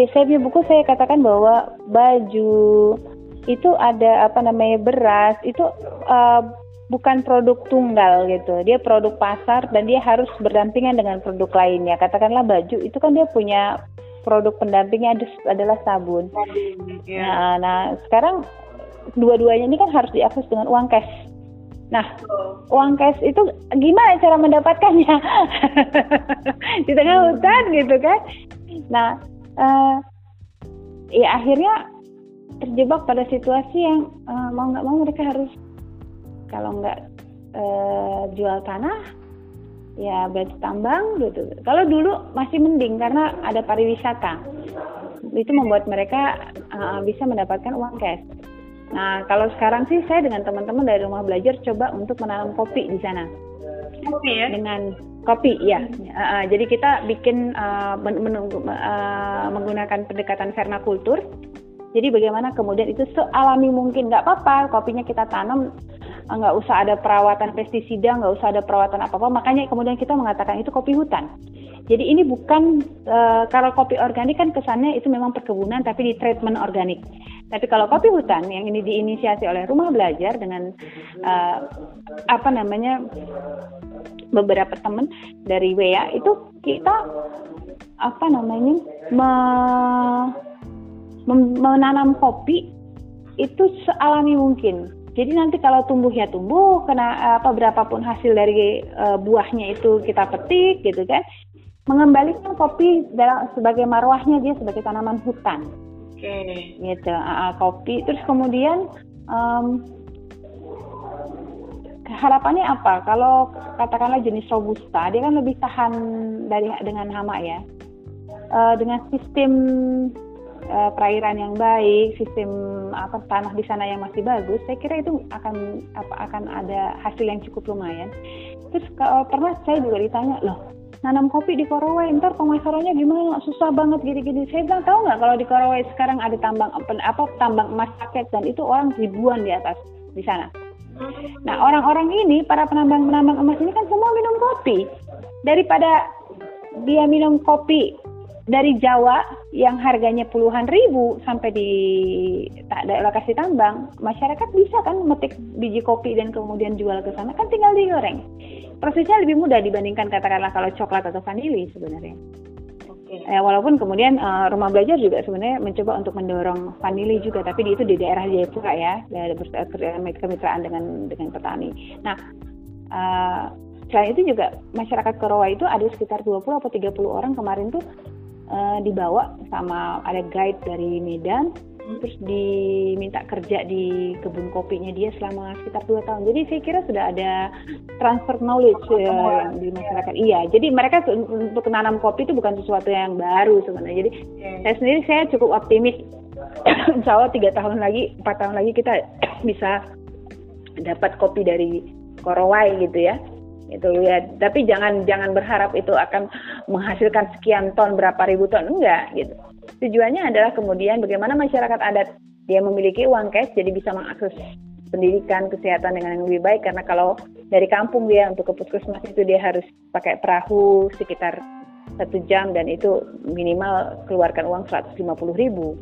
saya punya buku saya katakan bahwa baju itu ada apa namanya beras itu uh, bukan produk tunggal gitu. Dia produk pasar dan dia harus berdampingan dengan produk lainnya. Katakanlah baju itu kan dia punya produk pendampingnya ada- adalah sabun. Iya. Nah, nah sekarang dua-duanya ini kan harus diakses dengan uang cash. Nah, uang cash itu gimana cara mendapatkannya? Di tengah hutan gitu kan? Nah, eh, ya akhirnya terjebak pada situasi yang eh, mau nggak mau mereka harus kalau nggak eh, jual tanah ya berarti tambang gitu. Kalau dulu masih mending karena ada pariwisata. Itu membuat mereka uh, bisa mendapatkan uang cash. Nah, kalau sekarang sih saya dengan teman-teman dari rumah belajar coba untuk menanam kopi di sana. Kopi ya. Dengan kopi ya. Uh, uh, jadi kita bikin uh, men- menunggu- uh, menggunakan pendekatan permakultur. Jadi bagaimana kemudian itu sealami mungkin nggak apa-apa kopinya kita tanam uh, nggak usah ada perawatan pestisida, nggak usah ada perawatan apa-apa. Makanya kemudian kita mengatakan itu kopi hutan. Jadi ini bukan uh, kalau kopi organik kan kesannya itu memang perkebunan tapi di treatment organik. Tapi kalau kopi hutan yang ini diinisiasi oleh rumah belajar dengan uh, apa namanya beberapa teman dari WEA itu kita apa namanya me- mem- menanam kopi itu sealami mungkin. Jadi nanti kalau tumbuh ya tumbuh, kena apa berapapun hasil dari eh, buahnya itu kita petik gitu kan, mengembalikan kopi dalam sebagai marwahnya dia sebagai tanaman hutan. Okay. Gitu, uh, kopi. Terus kemudian um, harapannya apa? Kalau katakanlah jenis robusta, dia kan lebih tahan dari dengan hama ya. Uh, dengan sistem uh, perairan yang baik, sistem apa tanah di sana yang masih bagus, saya kira itu akan apa akan ada hasil yang cukup lumayan. Terus kalau pernah saya juga ditanya, loh nanam kopi di Korowai, ntar pemasarannya gimana? Susah banget gini-gini. Saya bilang tahu nggak kalau di Korowai sekarang ada tambang apa tambang emas paket dan itu orang ribuan di atas di sana. Nah orang-orang ini para penambang-penambang emas ini kan semua minum kopi daripada dia minum kopi dari Jawa yang harganya puluhan ribu sampai di tak ada lokasi tambang, masyarakat bisa kan metik biji kopi dan kemudian jual ke sana kan tinggal digoreng. Prosesnya lebih mudah dibandingkan katakanlah kalau coklat atau vanili sebenarnya. Okay. Eh, walaupun kemudian uh, rumah belajar juga sebenarnya mencoba untuk mendorong vanili juga, tapi itu di daerah Jayapura ya, kemitraan dengan dengan petani. Nah, uh, selain itu juga masyarakat Korowa itu ada sekitar 20 atau 30 orang kemarin tuh uh, dibawa sama ada guide dari Medan terus diminta kerja di kebun kopinya dia selama sekitar dua tahun. Jadi saya kira sudah ada transfer knowledge uh, yang di masyarakat. Iya, jadi mereka untuk menanam kopi itu bukan sesuatu yang baru sebenarnya. Jadi saya sendiri saya cukup optimis. Insya Allah tiga tahun lagi, empat tahun lagi kita bisa dapat kopi dari Korowai gitu ya itu ya tapi jangan jangan berharap itu akan menghasilkan sekian ton berapa ribu ton enggak gitu tujuannya adalah kemudian bagaimana masyarakat adat dia memiliki uang cash jadi bisa mengakses pendidikan kesehatan dengan yang lebih baik karena kalau dari kampung dia untuk ke puskesmas itu dia harus pakai perahu sekitar satu jam dan itu minimal keluarkan uang 150 ribu.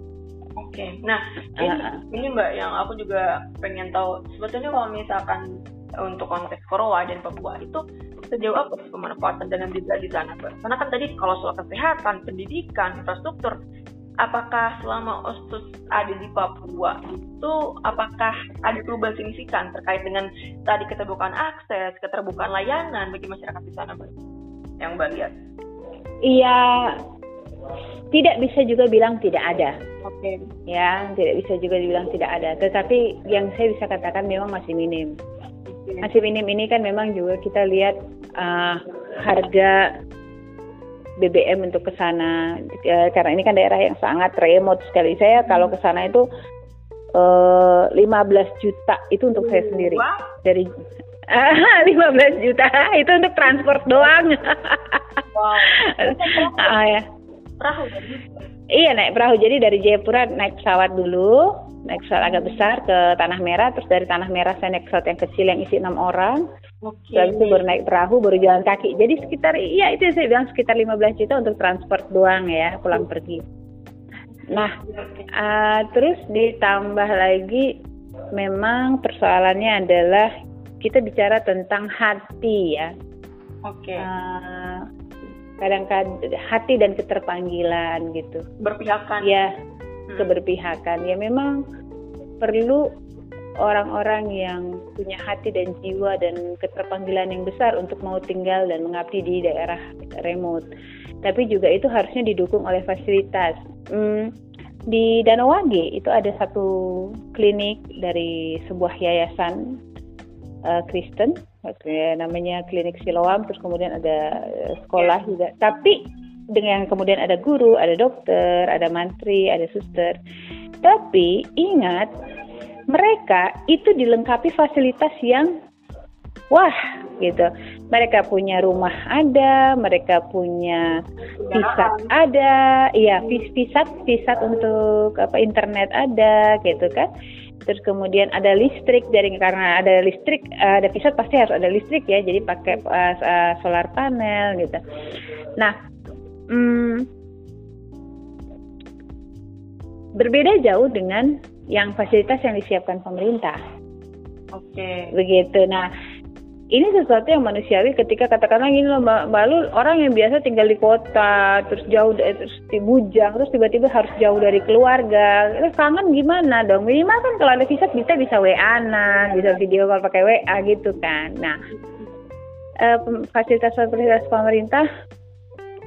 Oke, nah ini, uh, ini mbak yang aku juga pengen tahu sebetulnya kalau misalkan untuk konteks Korowa dan Papua itu sejauh apa pemanfaatan dana desa di sana Mbak? Karena kan tadi kalau soal kesehatan, pendidikan, infrastruktur, apakah selama OSTUS ada di Papua itu apakah ada perubahan signifikan terkait dengan tadi keterbukaan akses, keterbukaan layanan bagi masyarakat di sana Mbak? Yang Mbak lihat? Iya, tidak bisa juga bilang tidak ada. Oke. Okay. Ya, tidak bisa juga dibilang tidak ada. Tetapi yang saya bisa katakan memang masih minim masih minim ini kan memang juga kita lihat uh, harga BBM untuk ke sana uh, karena ini kan daerah yang sangat remote sekali. Saya kalau ke sana itu uh, 15 juta itu untuk saya sendiri. Dari uh, 15 juta itu untuk transport doang. wow. uh, ya. Perahu. Iya naik perahu. Jadi dari Jayapura naik pesawat dulu, naik pesawat agak besar ke Tanah Merah, terus dari Tanah Merah saya naik pesawat yang kecil yang isi enam orang. Oke. Okay. itu baru naik perahu, baru jalan kaki. Jadi sekitar iya itu yang saya bilang sekitar 15 juta untuk transport doang ya pulang pergi. Nah, uh, terus ditambah lagi memang persoalannya adalah kita bicara tentang hati ya. Oke. Okay. Uh, kadang-kadang hati dan keterpanggilan gitu berpihakan ya. Keberpihakan. Ya memang perlu orang-orang yang punya hati dan jiwa dan keterpanggilan yang besar untuk mau tinggal dan mengabdi di daerah remote. Tapi juga itu harusnya didukung oleh fasilitas. Hmm, di Danau Wage itu ada satu klinik dari sebuah yayasan uh, Kristen. Namanya klinik Siloam terus kemudian ada eh, sekolah juga. Tapi dengan kemudian ada guru ada dokter ada mantri ada suster. Tapi ingat mereka itu dilengkapi fasilitas yang wah gitu. Mereka punya rumah ada mereka punya pisat ada iya pisat pisat untuk apa internet ada gitu kan. Terus kemudian ada listrik dari karena ada listrik ada pisat pasti harus ada listrik ya jadi pakai uh, solar panel gitu. Nah hmm, berbeda jauh dengan yang fasilitas yang disiapkan pemerintah. Oke. Okay. begitu. Nah ini sesuatu yang manusiawi ketika katakanlah ini loh Mbak, orang yang biasa tinggal di kota terus jauh terus di bujang terus tiba-tiba harus jauh dari keluarga itu kangen gimana dong? Minimal kan kalau ada visa bisa bisa WA-an bisa video call pakai WA gitu kan. Nah eh, fasilitas-fasilitas pemerintah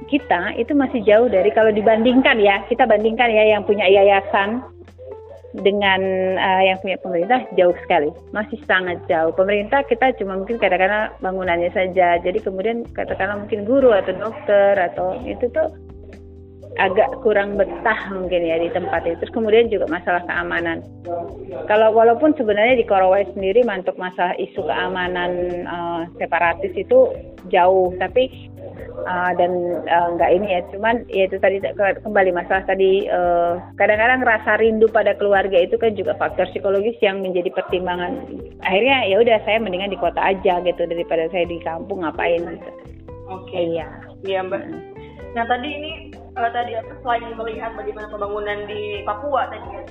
kita itu masih jauh dari kalau dibandingkan ya kita bandingkan ya yang punya yayasan dengan uh, yang punya pemerintah jauh sekali masih sangat jauh pemerintah kita cuma mungkin katakanlah bangunannya saja jadi kemudian katakanlah mungkin guru atau dokter atau itu tuh agak kurang betah mungkin ya di tempat itu. Terus kemudian juga masalah keamanan. Kalau walaupun sebenarnya di Korowai sendiri mantuk masalah isu keamanan uh, separatis itu jauh, tapi uh, dan uh, enggak ini ya. Cuman ya itu tadi kembali masalah tadi kadang-kadang uh, rasa rindu pada keluarga itu kan juga faktor psikologis yang menjadi pertimbangan. Akhirnya ya udah saya mendingan di kota aja gitu daripada saya di kampung ngapain gitu. Oke. Okay. Iya. Iya mbak. Hmm. Nah tadi ini uh, tadi apa selain melihat bagaimana pembangunan di Papua tadi ya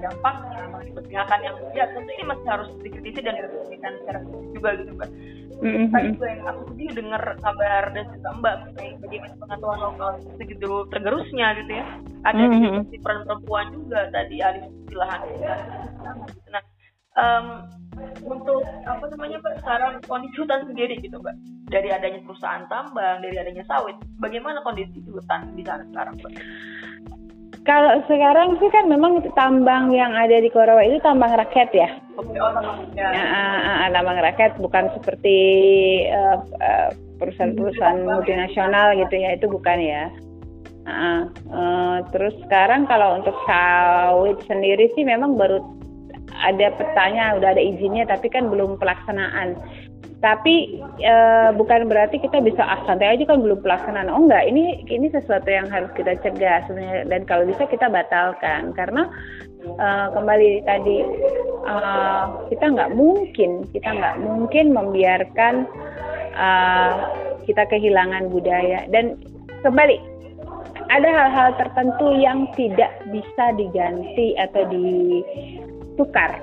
dampaknya keberpihakan yang ya tentu ini masih harus dikritisi dan diperhatikan secara juga gitu mbak. Mm-hmm. Tadi juga yang aku sedih dengar kabar dan juga mbak mengenai bagaimana pengetahuan lokal segitu tergerusnya gitu ya. Ada mm-hmm. di peran perempuan juga tadi alih lahan. Nah, um, untuk apa namanya pak sekarang kondisi hutan sendiri gitu mbak dari adanya perusahaan tambang dari adanya sawit bagaimana kondisi hutan di sana sekarang mbak kalau sekarang sih kan memang tambang yang ada di Korawa itu tambang rakyat ya. Oke, oh tambang rakyat. Ya, uh, uh, tambang rakyat bukan seperti uh, uh, perusahaan-perusahaan multinasional gitu ya, itu bukan ya. Uh, uh, terus sekarang kalau untuk sawit sendiri sih memang baru ada petanya, udah ada izinnya, tapi kan belum pelaksanaan. Tapi e, bukan berarti kita bisa ah santai aja kan belum pelaksanaan. Oh enggak, ini ini sesuatu yang harus kita cegah sebenarnya dan kalau bisa kita batalkan karena e, kembali tadi e, kita nggak mungkin kita nggak mungkin membiarkan e, kita kehilangan budaya dan kembali ada hal-hal tertentu yang tidak bisa diganti atau di tukar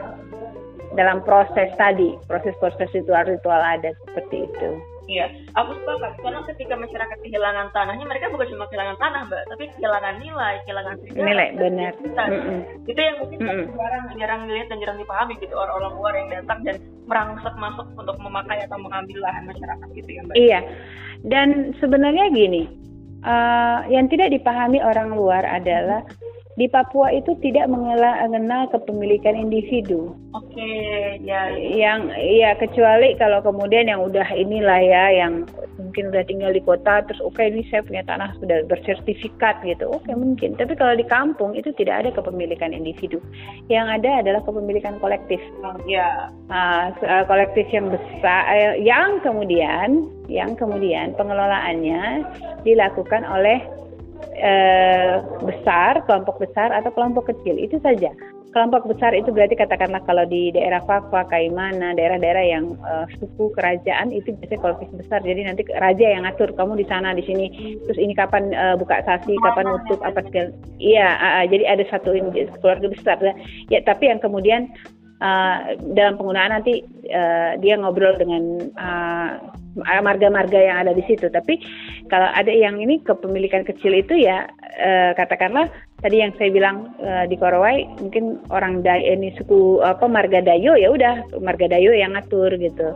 dalam proses tadi, proses-proses ritual-ritual adat seperti itu. Iya, aku sepakat. Karena ketika masyarakat kehilangan tanahnya, mereka bukan cuma kehilangan tanah, mbak, tapi kehilangan nilai, kehilangan sejarah. Nilai, benar. Mm -mm. Itu yang mungkin mm -mm. jarang jarang dilihat dan jarang dipahami gitu orang-orang luar yang datang dan merangsek masuk untuk memakai atau mengambil lahan masyarakat gitu ya, mbak. Iya, dan sebenarnya gini, uh, yang tidak dipahami orang luar adalah di Papua itu tidak mengenal kepemilikan individu. Oke, okay, ya. Yang ya kecuali kalau kemudian yang udah inilah ya, yang mungkin udah tinggal di kota, terus oke okay, ini saya punya tanah sudah bersertifikat gitu, oke okay, mungkin. Tapi kalau di kampung itu tidak ada kepemilikan individu. Yang ada adalah kepemilikan kolektif. Oh, ya. Uh, kolektif yang besar, eh, yang kemudian, yang kemudian pengelolaannya dilakukan oleh eh, besar, kelompok besar atau kelompok kecil itu saja. Kelompok besar itu berarti katakanlah kalau di daerah Fakwa, Kaimana, daerah-daerah yang uh, suku kerajaan itu biasanya kolektif besar. Jadi nanti raja yang ngatur kamu di sana, di sini. Terus ini kapan uh, buka sasi, kapan nutup apa segala. Iya, uh, uh, jadi ada satu keluarga besar. Ya, tapi yang kemudian uh, dalam penggunaan nanti uh, dia ngobrol dengan uh, marga-marga yang ada di situ. Tapi kalau ada yang ini kepemilikan kecil itu ya eh, katakanlah tadi yang saya bilang eh, di Korowai mungkin orang Day ini suku apa marga Dayo ya udah marga Dayo yang ngatur gitu.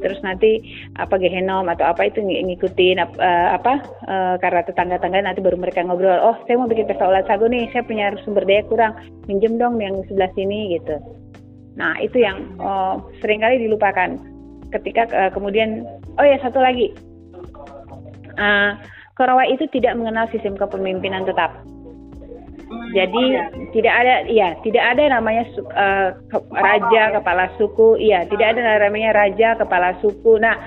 Terus nanti apa gehenom atau apa itu ng ngikutin uh, apa uh, karena tetangga-tangga nanti baru mereka ngobrol. Oh saya mau bikin pesta ulat sagu nih, saya punya sumber daya kurang, minjem dong yang sebelah sini gitu. Nah itu yang oh, sering kali dilupakan ketika uh, kemudian oh ya satu lagi uh, Korawa itu tidak mengenal sistem kepemimpinan tetap. Jadi tidak ada, ya tidak ada namanya uh, ke, raja kepala suku, iya tidak ada namanya raja kepala suku. Nah,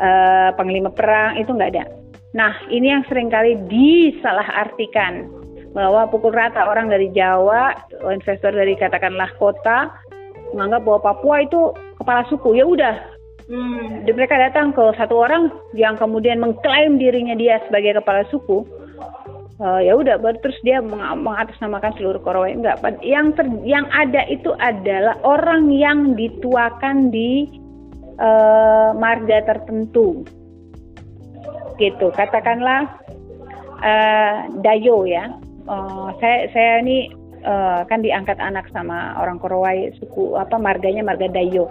uh, panglima perang itu nggak ada. Nah, ini yang sering kali disalahartikan bahwa pukul rata orang dari Jawa, investor dari katakanlah kota menganggap bahwa Papua itu kepala suku. Ya udah, Hmm, mereka datang ke satu orang yang kemudian mengklaim dirinya dia sebagai kepala suku. Uh, ya udah, baru terus dia meng mengatasnamakan seluruh Korowai. Enggak, yang ter yang ada itu adalah orang yang dituakan di uh, marga tertentu. Gitu, katakanlah uh, Dayo ya. Uh, saya saya ini uh, kan diangkat anak sama orang Korowai suku apa marganya marga Dayo.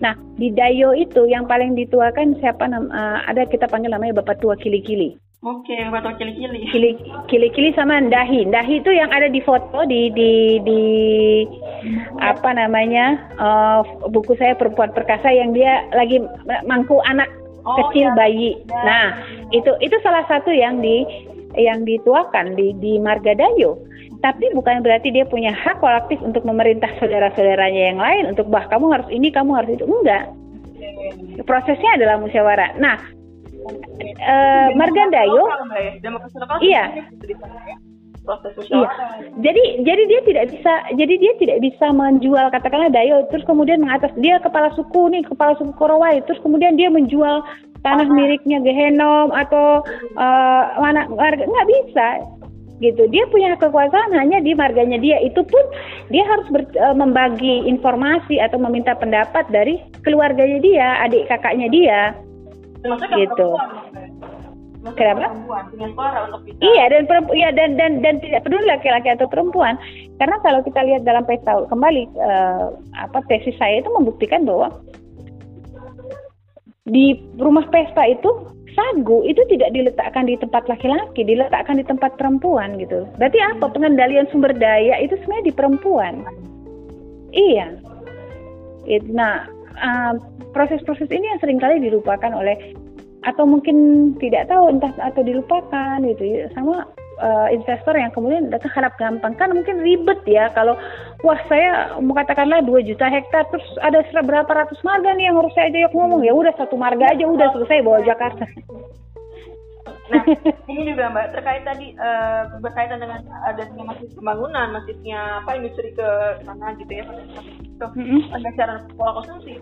Nah di Dayo itu yang paling dituakan siapa uh, ada kita panggil namanya Bapak Tua Kili-Kili. Oke, batu kili-kili. Kili-kili sama dahi. Dahi itu yang ada di foto di di di apa namanya uh, buku saya perempuan perkasa yang dia lagi mangku anak oh, kecil iya. bayi. Ya. Nah, itu itu salah satu yang di yang dituakan di di Margadayo. Tapi bukan berarti dia punya hak kolektif untuk memerintah saudara-saudaranya yang lain untuk bah kamu harus ini, kamu harus itu. Enggak. Prosesnya adalah musyawarah. Nah, uh, Margandayo iya Iya. Jadi jadi dia tidak bisa jadi dia tidak bisa menjual katakanlah Dayo terus kemudian mengatas dia kepala suku nih kepala suku Korowai terus kemudian dia menjual tanah miliknya Gehenom atau uh, mana nggak bisa gitu dia punya kekuasaan hanya di marganya dia itu pun dia harus ber, uh, membagi informasi atau meminta pendapat dari keluarganya dia adik kakaknya dia Maksudnya gitu. Kenapa? Iya dan perempuan, iya dan dan dan tidak peduli laki-laki atau perempuan. Karena kalau kita lihat dalam pesta kembali uh, apa tesis saya itu membuktikan bahwa di rumah pesta itu sagu itu tidak diletakkan di tempat laki-laki, diletakkan di tempat perempuan gitu. Berarti apa pengendalian sumber daya itu sebenarnya di perempuan. Iya. Nah, uh, proses-proses ini yang sering kali dilupakan oleh atau mungkin tidak tahu entah atau dilupakan gitu ya sama uh, investor yang kemudian datang harap gampang kan mungkin ribet ya kalau wah saya mau katakanlah 2 juta hektar terus ada berapa ratus marga nih yang harus saya ajak ngomong ya udah satu marga aja udah selesai bawa Jakarta. Nah, ini juga Mbak terkait tadi uh, berkaitan dengan adanya masih pembangunan, masifnya apa industri ke sana gitu ya, itu mm-hmm. pola konsumsi,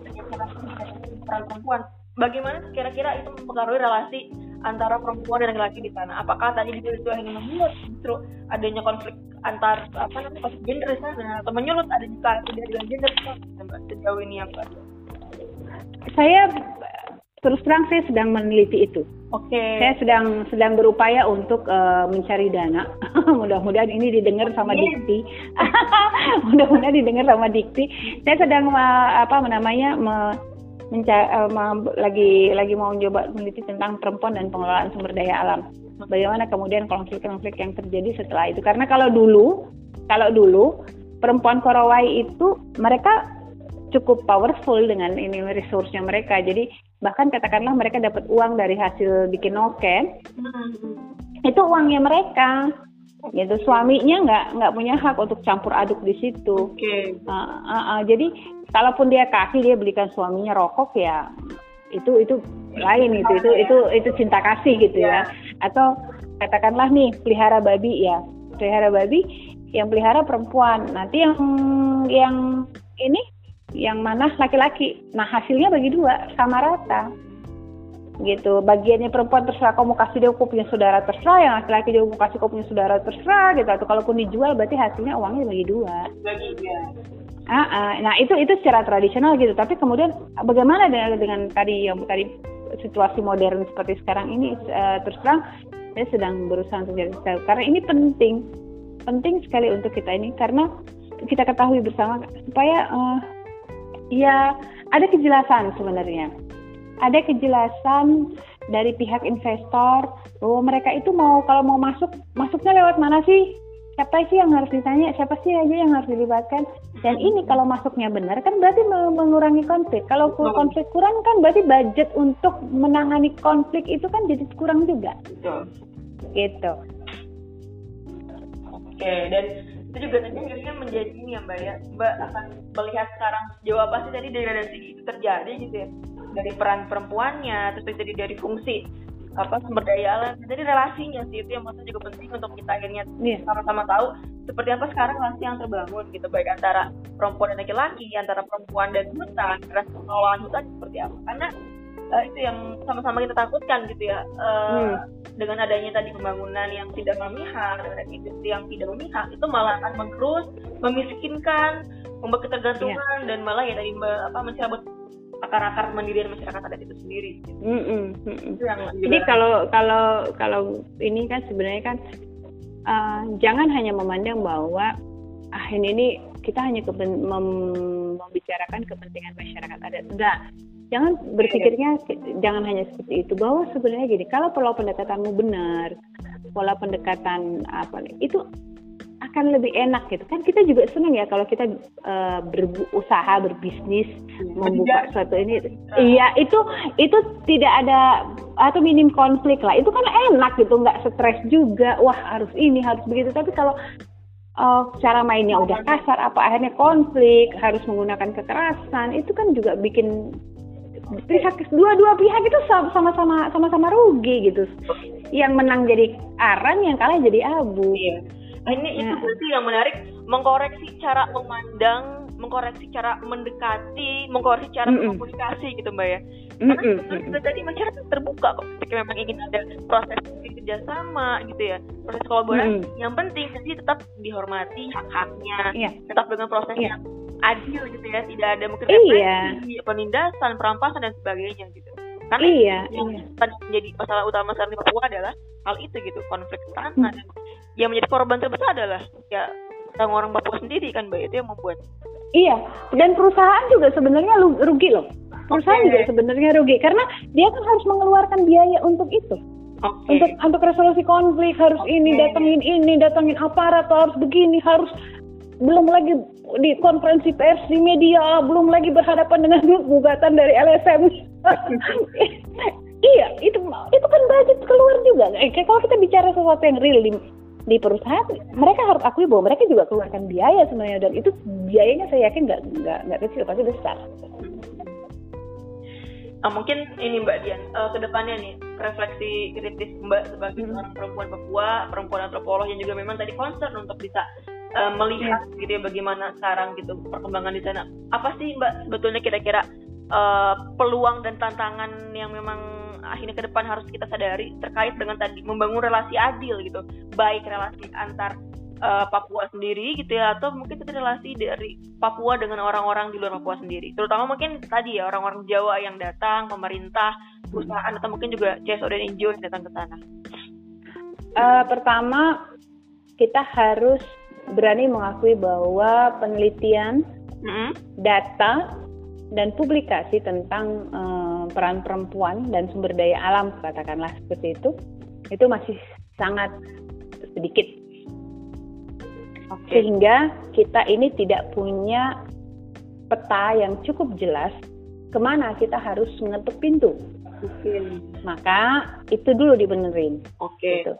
peran perempuan bagaimana kira-kira itu mempengaruhi relasi antara perempuan dan laki-laki di sana? Apakah tadi itu hanya menyulut justru adanya konflik antar apa namanya konflik gender di sana atau menyulut ada juga dengan gender sejauh ini yang Mbak? Saya terus terang saya sedang meneliti itu. Oke. Okay. Saya sedang sedang berupaya untuk uh, mencari dana. Mudah-mudahan ini didengar sama Dikti. Mudah-mudahan didengar sama Dikti. Saya sedang uh, apa namanya me, mencari, uh, eh, lagi lagi mau coba meneliti tentang perempuan dan pengelolaan sumber daya alam. Bagaimana kemudian konflik-konflik yang terjadi setelah itu? Karena kalau dulu, kalau dulu perempuan Korowai itu mereka cukup powerful dengan ini resource-nya mereka. Jadi bahkan katakanlah mereka dapat uang dari hasil bikin noken, hmm. itu uangnya mereka gitu suaminya nggak nggak punya hak untuk campur aduk di situ. Oke. Okay. Uh, uh, uh, jadi kalaupun dia kasih dia belikan suaminya rokok ya itu itu lain itu itu itu itu cinta kasih gitu ya. Atau katakanlah nih pelihara babi ya. Pelihara babi yang pelihara perempuan. Nanti yang yang ini yang mana laki-laki. Nah hasilnya bagi dua sama rata. Gitu. Bagiannya perempuan terserah kamu kasih dia kau punya saudara terserah yang laki-laki dia mau kasih kau punya saudara terserah gitu. Atau kalaupun dijual berarti hasilnya uangnya bagi dua. Ah, ah, nah itu itu secara tradisional gitu. Tapi kemudian bagaimana dengan, dengan tadi yang tadi situasi modern seperti sekarang ini uh, terus terang saya sedang berusaha untuk jadi karena ini penting. Penting sekali untuk kita ini karena kita ketahui bersama supaya uh, ya ada kejelasan sebenarnya. Ada kejelasan dari pihak investor bahwa mereka itu mau kalau mau masuk masuknya lewat mana sih siapa sih yang harus ditanya? Siapa sih aja yang harus dilibatkan? Dan ini kalau masuknya benar kan berarti mengurangi konflik. Kalau konflik kurang kan berarti budget untuk menangani konflik itu kan jadi kurang juga. Betul. gitu. Oke dan itu juga nanti akhirnya menjadi ini ya mbak ya. Mbak akan melihat sekarang jawab apa sih tadi degradasi itu terjadi gitu ya. Dari peran perempuannya terus jadi dari fungsi apa sumber daya alam jadi relasinya sih itu yang menurut juga penting untuk kita akhirnya yeah. sama-sama tahu seperti apa sekarang relasi yang terbangun gitu baik antara perempuan dan laki-laki antara perempuan dan hutan relasi pengelolaan hutan seperti apa karena uh, itu yang sama-sama kita takutkan gitu ya uh, hmm. dengan adanya tadi pembangunan yang tidak memihak dan industri yang tidak memihak itu malah akan menggerus memiskinkan membuat ketergantungan yeah. dan malah ya tadi apa mencabut akar-akar mandirian masyarakat adat itu sendiri. Mm -mm, mm -mm. Jadi kalau kalau kalau ini kan sebenarnya kan uh, jangan hanya memandang bahwa ah ini, ini kita hanya kepen, mem, membicarakan kepentingan masyarakat adat. Enggak. jangan berpikirnya jangan hanya seperti itu bahwa sebenarnya gini kalau pola pendekatanmu benar pola pendekatan apa itu akan lebih enak gitu. Kan kita juga senang ya kalau kita uh, berusaha berbisnis ya, membuka suatu ini. Uh. iya itu itu tidak ada atau minim konflik lah. Itu kan enak gitu nggak stres juga. Wah harus ini harus begitu. Tapi kalau uh, cara mainnya udah kasar apa akhirnya konflik harus menggunakan kekerasan itu kan juga bikin pihak dua-dua pihak itu sama-sama sama-sama rugi gitu. Yang menang jadi arang yang kalah jadi abu. Iya Nah, ini itu berarti yang menarik mengkoreksi cara memandang, mengkoreksi cara mendekati, mengkoreksi cara mm -mm. komunikasi gitu mbak ya. Karena mm -mm. sebenarnya tadi masyarakat terbuka kok ketika memang ingin ada proses kerjasama gitu ya, proses kolaborasi. Mm -mm. Yang penting jadi tetap dihormati hak-haknya, yeah. tetap dengan proses yeah. yang adil gitu ya, tidak ada mungkin iya. penindasan, perampasan dan sebagainya gitu. Karena iya, yang iya. menjadi masalah utama saat ini Papua adalah hal itu gitu, konflik tanah hmm. dan yang menjadi korban terbesar adalah ya orang-orang Papua sendiri kan mbak itu yang membuat iya dan perusahaan juga sebenarnya rugi loh perusahaan okay. juga sebenarnya rugi karena dia kan harus mengeluarkan biaya untuk itu okay. untuk untuk resolusi konflik harus okay. ini datangin ini datangin aparat harus begini harus belum lagi di konferensi pers di media belum lagi berhadapan dengan gugatan dari LSM iya itu itu kan budget keluar juga eh, kalau kita bicara sesuatu yang real di perusahaan mereka harus akui bahwa mereka juga keluarkan biaya sebenarnya dan itu biayanya saya yakin nggak nggak nggak kecil pasti besar. Nah, mungkin ini Mbak Dian uh, ke depannya nih refleksi kritis Mbak sebagai hmm. seorang perempuan Papua, perempuan antropolog yang juga memang tadi concern untuk bisa uh, melihat yeah. gitu ya bagaimana sekarang gitu perkembangan di sana. Apa sih Mbak sebetulnya kira-kira uh, peluang dan tantangan yang memang akhirnya ke depan harus kita sadari terkait dengan tadi membangun relasi adil gitu. Baik relasi antar uh, Papua sendiri gitu ya atau mungkin itu relasi dari Papua dengan orang-orang di luar Papua sendiri. Terutama mungkin tadi ya orang-orang Jawa yang datang pemerintah perusahaan atau mungkin juga CSO dan NGO yang datang ke sana. Uh, pertama kita harus berani mengakui bahwa penelitian mm -hmm. data dan publikasi tentang uh, peran perempuan dan sumber daya alam katakanlah seperti itu itu masih sangat sedikit okay. sehingga kita ini tidak punya peta yang cukup jelas ke mana kita harus mengetuk pintu okay. maka itu dulu dibenerin okay. gitu.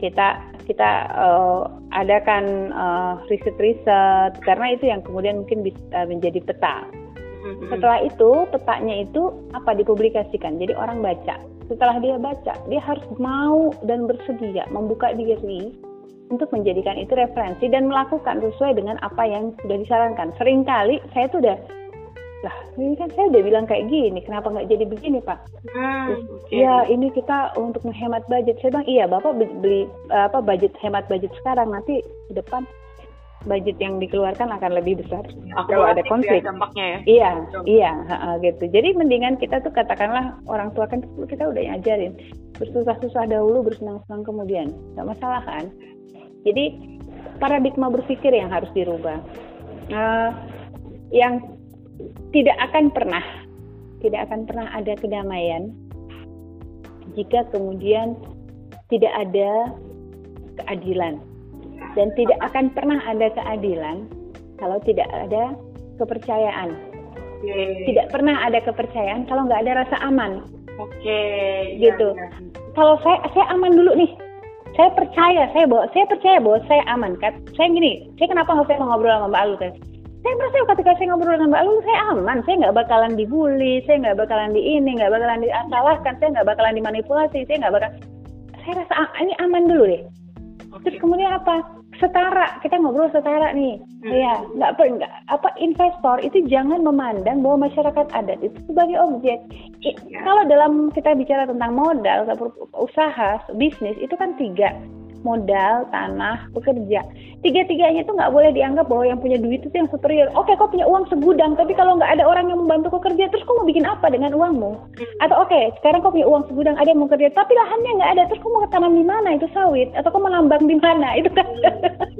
kita kita uh, adakan uh, riset-riset karena itu yang kemudian mungkin bisa menjadi peta Mm-hmm. Setelah itu petanya itu apa dipublikasikan. Jadi orang baca. Setelah dia baca, dia harus mau dan bersedia membuka diri untuk menjadikan itu referensi dan melakukan sesuai dengan apa yang sudah disarankan. Seringkali saya tuh udah lah ini kan saya udah bilang kayak gini kenapa nggak jadi begini pak hmm, Terus, okay. ya ini kita untuk menghemat budget saya bilang iya bapak beli, beli apa budget hemat budget sekarang nanti di depan budget yang dikeluarkan akan lebih besar Aku kalau ada konflik. Ya, dampaknya ya. Iya, iya, gitu. Jadi mendingan kita tuh katakanlah orang tua kan kita udah ngajarin bersusah-susah dahulu, bersenang-senang kemudian, nggak masalah kan? Jadi paradigma berpikir yang harus dirubah. Uh, yang tidak akan pernah, tidak akan pernah ada kedamaian jika kemudian tidak ada keadilan dan tidak akan pernah ada keadilan kalau tidak ada kepercayaan. Okay. Tidak pernah ada kepercayaan kalau nggak ada rasa aman. Oke. Okay. Gitu. Ya, ya. Kalau saya saya aman dulu nih. Saya percaya, saya bawa, saya percaya bahwa saya aman kan. Saya gini, saya kenapa nggak saya ngobrol sama Mbak Alu kan? Saya merasa ketika saya ngobrol dengan Mbak Alu, saya aman. Saya nggak bakalan dibully, saya nggak bakalan di ini, nggak bakalan disalahkan, saya nggak bakalan dimanipulasi, saya nggak bakal. Saya rasa ah, ini aman dulu deh. Okay. Terus kemudian apa? Setara kita ngobrol setara nih hmm. ya nggak nggak apa investor itu jangan memandang bahwa masyarakat adat itu sebagai objek ya. kalau dalam kita bicara tentang modal usaha bisnis itu kan tiga modal, tanah, bekerja. Tiga-tiganya itu nggak boleh dianggap bahwa yang punya duit itu yang superior. Oke, kau punya uang segudang, tapi kalau nggak ada orang yang membantu kau kerja, terus kau mau bikin apa dengan uangmu? Atau oke, sekarang kau punya uang segudang, ada yang mau kerja, tapi lahannya nggak ada, terus kau mau tanam di mana? Itu sawit, atau kau menambang di mana? Itu kan?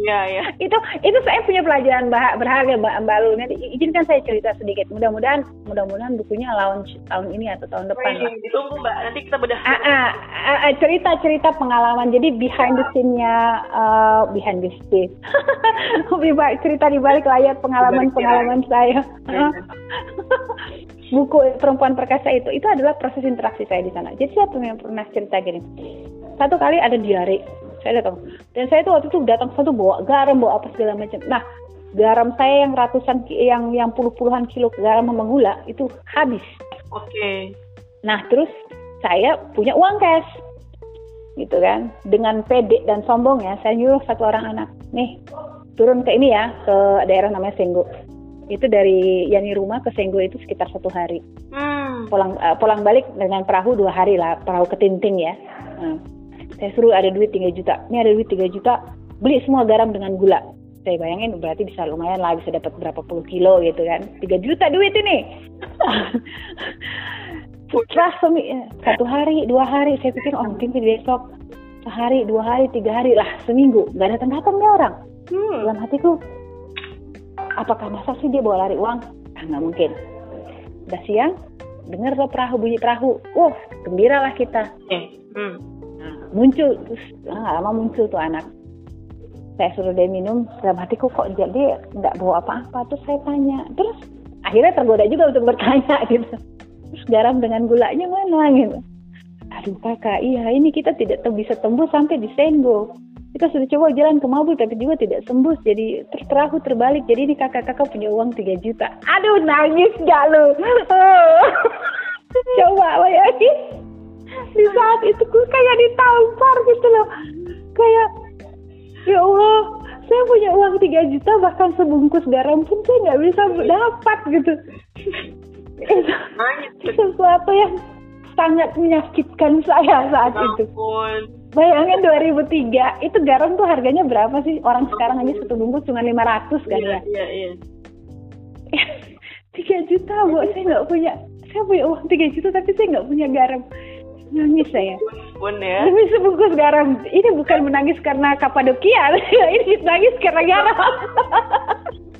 Iya, iya. itu itu saya punya pelajaran berharga Mbak Mbak Lu. Nanti izinkan saya cerita sedikit. Mudah-mudahan mudah-mudahan bukunya launch tahun ini atau tahun depan. Wih, ditunggu Mbak, nanti kita bedah. Ah, ah, ah, ah, cerita-cerita pengalaman. Jadi behind the scene-nya uh, behind the scene. cerita di balik layar pengalaman-pengalaman saya. Buku Perempuan Perkasa itu itu adalah proses interaksi saya di sana. Jadi saya pernah pernah cerita gini. Satu kali ada diare, saya datang. Dan saya tuh waktu itu datang satu bawa garam, bawa apa segala macam. Nah, garam saya yang ratusan yang yang puluh-puluhan kilo garam sama gula itu habis. Oke. Okay. Nah, terus saya punya uang cash gitu kan. Dengan pede dan sombong ya saya nyuruh satu orang anak nih turun ke ini ya ke daerah namanya Senggo. Itu dari Yani rumah ke Senggo itu sekitar satu hari. Hmm. pulang uh, pulang balik dengan perahu dua hari lah perahu ketinting ya. Nah, saya suruh ada duit 3 juta. Ini ada duit 3 juta beli semua garam dengan gula. Saya bayangin berarti bisa lumayan lah bisa dapat berapa puluh kilo gitu kan. 3 juta duit ini Setelah satu hari, dua hari, saya pikir oh mungkin besok sehari, dua hari, tiga hari lah seminggu nggak datang datang dia orang. Hmm. Dalam hatiku, apakah masa sih dia bawa lari uang? Ah, nggak mungkin. Udah siang, dengar tuh perahu bunyi perahu, wah gembira lah kita. Hmm. Nah, muncul terus ah, lama muncul tuh anak. Saya suruh dia minum, dalam hatiku kok jadi nggak bawa apa-apa. Terus saya tanya, terus akhirnya tergoda juga untuk bertanya gitu terus garam dengan gulanya mana gitu. Aduh kakak iya ini kita tidak bisa tembus sampai di Senggo kita sudah coba jalan ke Mabul tapi juga tidak tembus jadi terus perahu terbalik. Jadi ini kakak-kakak punya uang 3 juta. Aduh nangis gak lu? Coba bayangin di saat itu gue kayak ditampar gitu loh. Kayak ya Allah saya punya uang 3 juta bahkan sebungkus garam pun saya nggak bisa dapat gitu. itu sesuatu yang sangat menyakitkan saya saat Ampun. itu. Bayangin 2003 itu garam tuh harganya berapa sih? Orang sekarang aja satu bungkus cuma 500 kan iya, ya? Iya iya. Tiga juta bu, saya nggak punya. Saya punya uang tiga juta tapi saya nggak punya garam. Nangis saya. Pun ya. Demi sebungkus garam. Ini bukan menangis karena Kapadokia, ini nangis karena garam.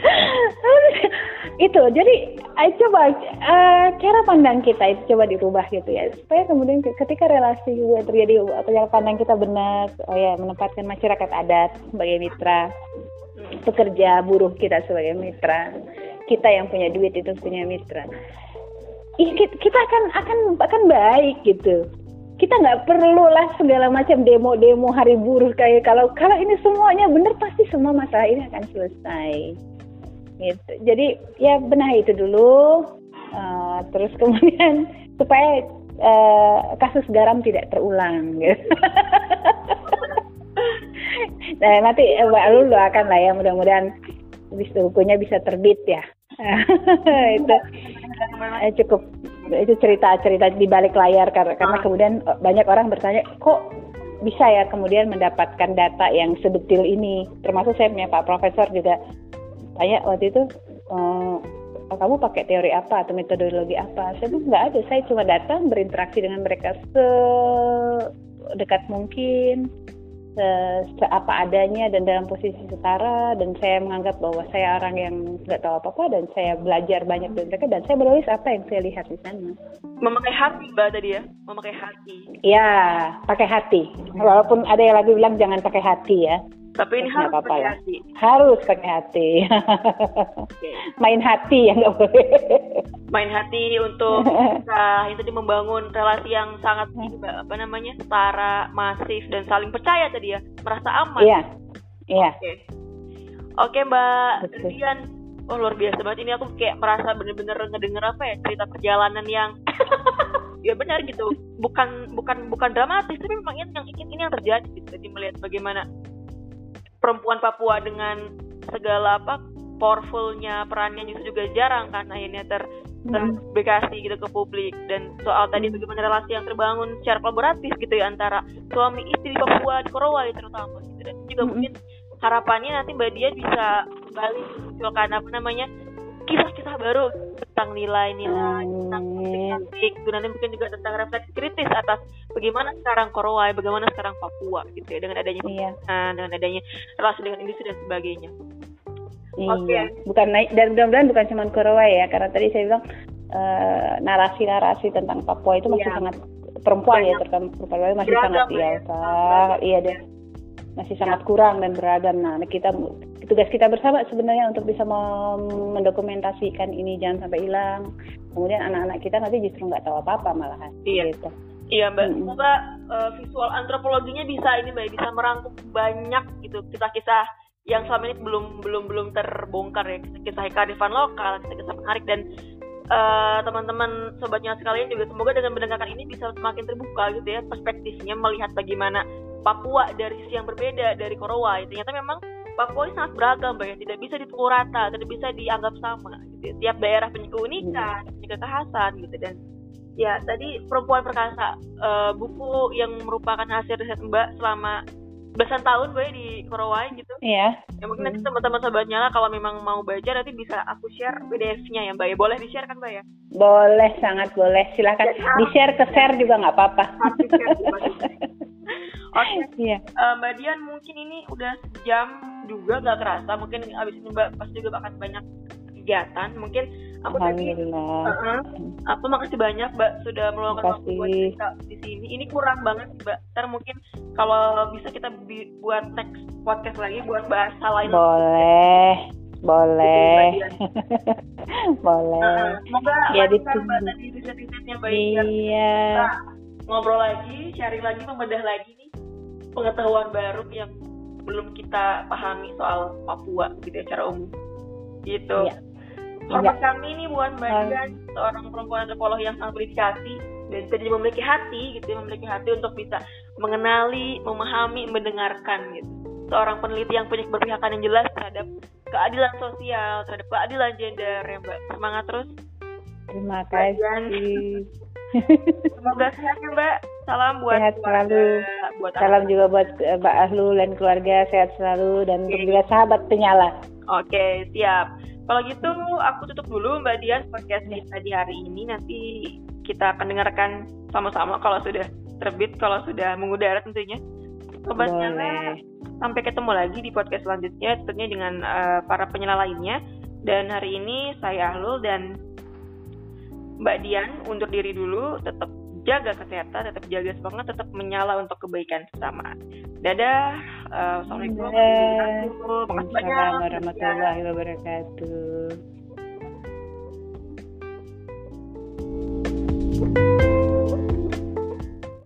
itu jadi ayo coba uh, cara pandang kita itu coba dirubah gitu ya supaya kemudian ketika relasi juga terjadi cara pandang kita benar oh ya menempatkan masyarakat adat sebagai mitra pekerja buruh kita sebagai mitra kita yang punya duit itu punya mitra kita akan akan akan baik gitu. Kita nggak perlu lah segala macam demo-demo hari buruh kayak kalau kalau ini semuanya benar pasti semua masalah ini akan selesai gitu. Jadi ya benahi itu dulu uh, terus kemudian supaya uh, kasus garam tidak terulang gitu. Nah nanti eh, Mbak Lulu akan lah ya mudah-mudahan bisa bukunya bisa terbit ya. Itu cukup itu cerita-cerita di balik layar karena karena kemudian banyak orang bertanya kok bisa ya kemudian mendapatkan data yang sedetil ini? Termasuk saya punya Pak Profesor juga tanya waktu itu ehm, kamu pakai teori apa atau metodologi apa? Saya bilang nggak ada. Saya cuma datang berinteraksi dengan mereka sedekat mungkin se, se apa adanya dan dalam posisi setara dan saya menganggap bahwa saya orang yang nggak tahu apa apa dan saya belajar banyak dari mereka dan saya menulis apa yang saya lihat di sana. Memakai hati mbak tadi ya? Memakai hati. Ya pakai hati. Walaupun ada yang lagi bilang jangan pakai hati ya tapi ini harus apa pakai ya. hati. Harus pakai hati. okay. Main hati ya nggak boleh. Main hati untuk kita yang tadi membangun relasi yang sangat apa namanya setara, masif dan saling percaya tadi ya, merasa aman. Iya. Iya. Oke. Okay. Oke Mbak Rian, oh luar biasa banget ini aku kayak merasa bener-bener ngedenger apa ya cerita perjalanan yang ya benar gitu bukan bukan bukan dramatis tapi memang ini yang ini yang terjadi gitu jadi melihat bagaimana perempuan Papua dengan segala apa powerfulnya perannya justru juga jarang kan akhirnya ter terpublikasi gitu ke publik. Dan soal tadi bagaimana relasi yang terbangun secara kolaboratif gitu ya antara suami istri Papua di Korowai terutama gitu. Dan juga hmm. mungkin harapannya nanti Mbak Dia bisa kembali munculkan apa namanya kisah-kisah baru tentang nilai-nilai tentang politik itu nanti mungkin juga tentang refleksi kritis atas bagaimana sekarang Korowai bagaimana sekarang Papua gitu ya. Dengan adanya iya. dengan adanya relasi dengan industri dan sebagainya. Iya, okay. bukan naik dan mudah-mudahan bukan cuma Korowai ya, karena tadi saya bilang narasi eh, narasi-narasi tentang Papua itu masih yeah. sangat perempuan ya, terutama perempuan masih Beragam sangat ya, iya deh, masih ya. sangat kurang dan beragam. Nah, kita tugas kita bersama sebenarnya untuk bisa mendokumentasikan ini jangan sampai hilang. Kemudian anak-anak kita nanti justru nggak tahu apa-apa malahan. Iya. Gitu. Iya mbak, hmm. semoga uh, visual antropologinya bisa ini mbak bisa merangkum banyak gitu kisah-kisah yang selama ini belum belum belum terbongkar ya kisah kearifan lokal kisah-kisah menarik dan uh, teman-teman sobatnya sekalian juga semoga dengan mendengarkan ini bisa semakin terbuka gitu ya perspektifnya melihat bagaimana Papua dari sisi yang berbeda dari Korowai ternyata memang Papua ini sangat beragam mbak ya tidak bisa dipukul rata tidak bisa dianggap sama gitu ya. tiap daerah punya keunikan punya kekhasan gitu dan ya tadi perempuan perkasa uh, buku yang merupakan hasil riset mbak selama belasan tahun gue di Korowai gitu. Iya. Ya mungkin nanti teman-teman sahabat nyala kalau memang mau baca nanti bisa aku share PDF-nya ya Mbak ya. Boleh di-share kan Mbak ya? Boleh, sangat boleh. Silahkan di-share ke share juga nggak apa-apa. Oke, okay. iya. uh, Mbak Dian mungkin ini udah jam juga gak kerasa. Mungkin abis ini Mbak pasti juga akan banyak kegiatan. Mungkin aku tadi uh, uh, aku makasih banyak mbak sudah meluangkan waktu buat kita di sini. Ini kurang banget mbak. Ntar mungkin kalau bisa kita buat teks podcast lagi buat bahasa lain. Boleh. Boleh. Boleh. Uh, semoga ya mbak tadi riset-risetnya baik iya ngobrol lagi sharing lagi membedah lagi nih pengetahuan baru yang belum kita pahami soal Papua gitu ya secara umum gitu iya Hormat ya. kami ini buat Mbak Dian, seorang perempuan antropolog yang sangat berdedikasi dan tidak memiliki hati gitu, ya, memiliki hati untuk bisa mengenali, memahami, mendengarkan gitu. Seorang peneliti yang punya keberpihakan yang jelas terhadap keadilan sosial, terhadap keadilan gender ya Mbak. Semangat terus. Terima kasih. Semoga sehat ya Mbak. Salam buat sehat selalu. Buat Salam juga buat Mbak Ahlul dan keluarga sehat selalu dan okay. juga sahabat penyala. Oke, okay, siap. Kalau gitu aku tutup dulu Mbak Dian podcast kita di hari ini. Nanti kita akan dengarkan sama-sama kalau sudah terbit, kalau sudah mengudara tentunya. Sobat Nyala, sampai ketemu lagi di podcast selanjutnya tentunya dengan uh, para penyelam lainnya. Dan hari ini saya Ahlul dan Mbak Dian undur diri dulu, tetap jaga kesehatan, tetap jaga semangat, tetap menyala untuk kebaikan bersama. Dadah. Uh, Assalamualaikum warahmatullahi wabarakatuh.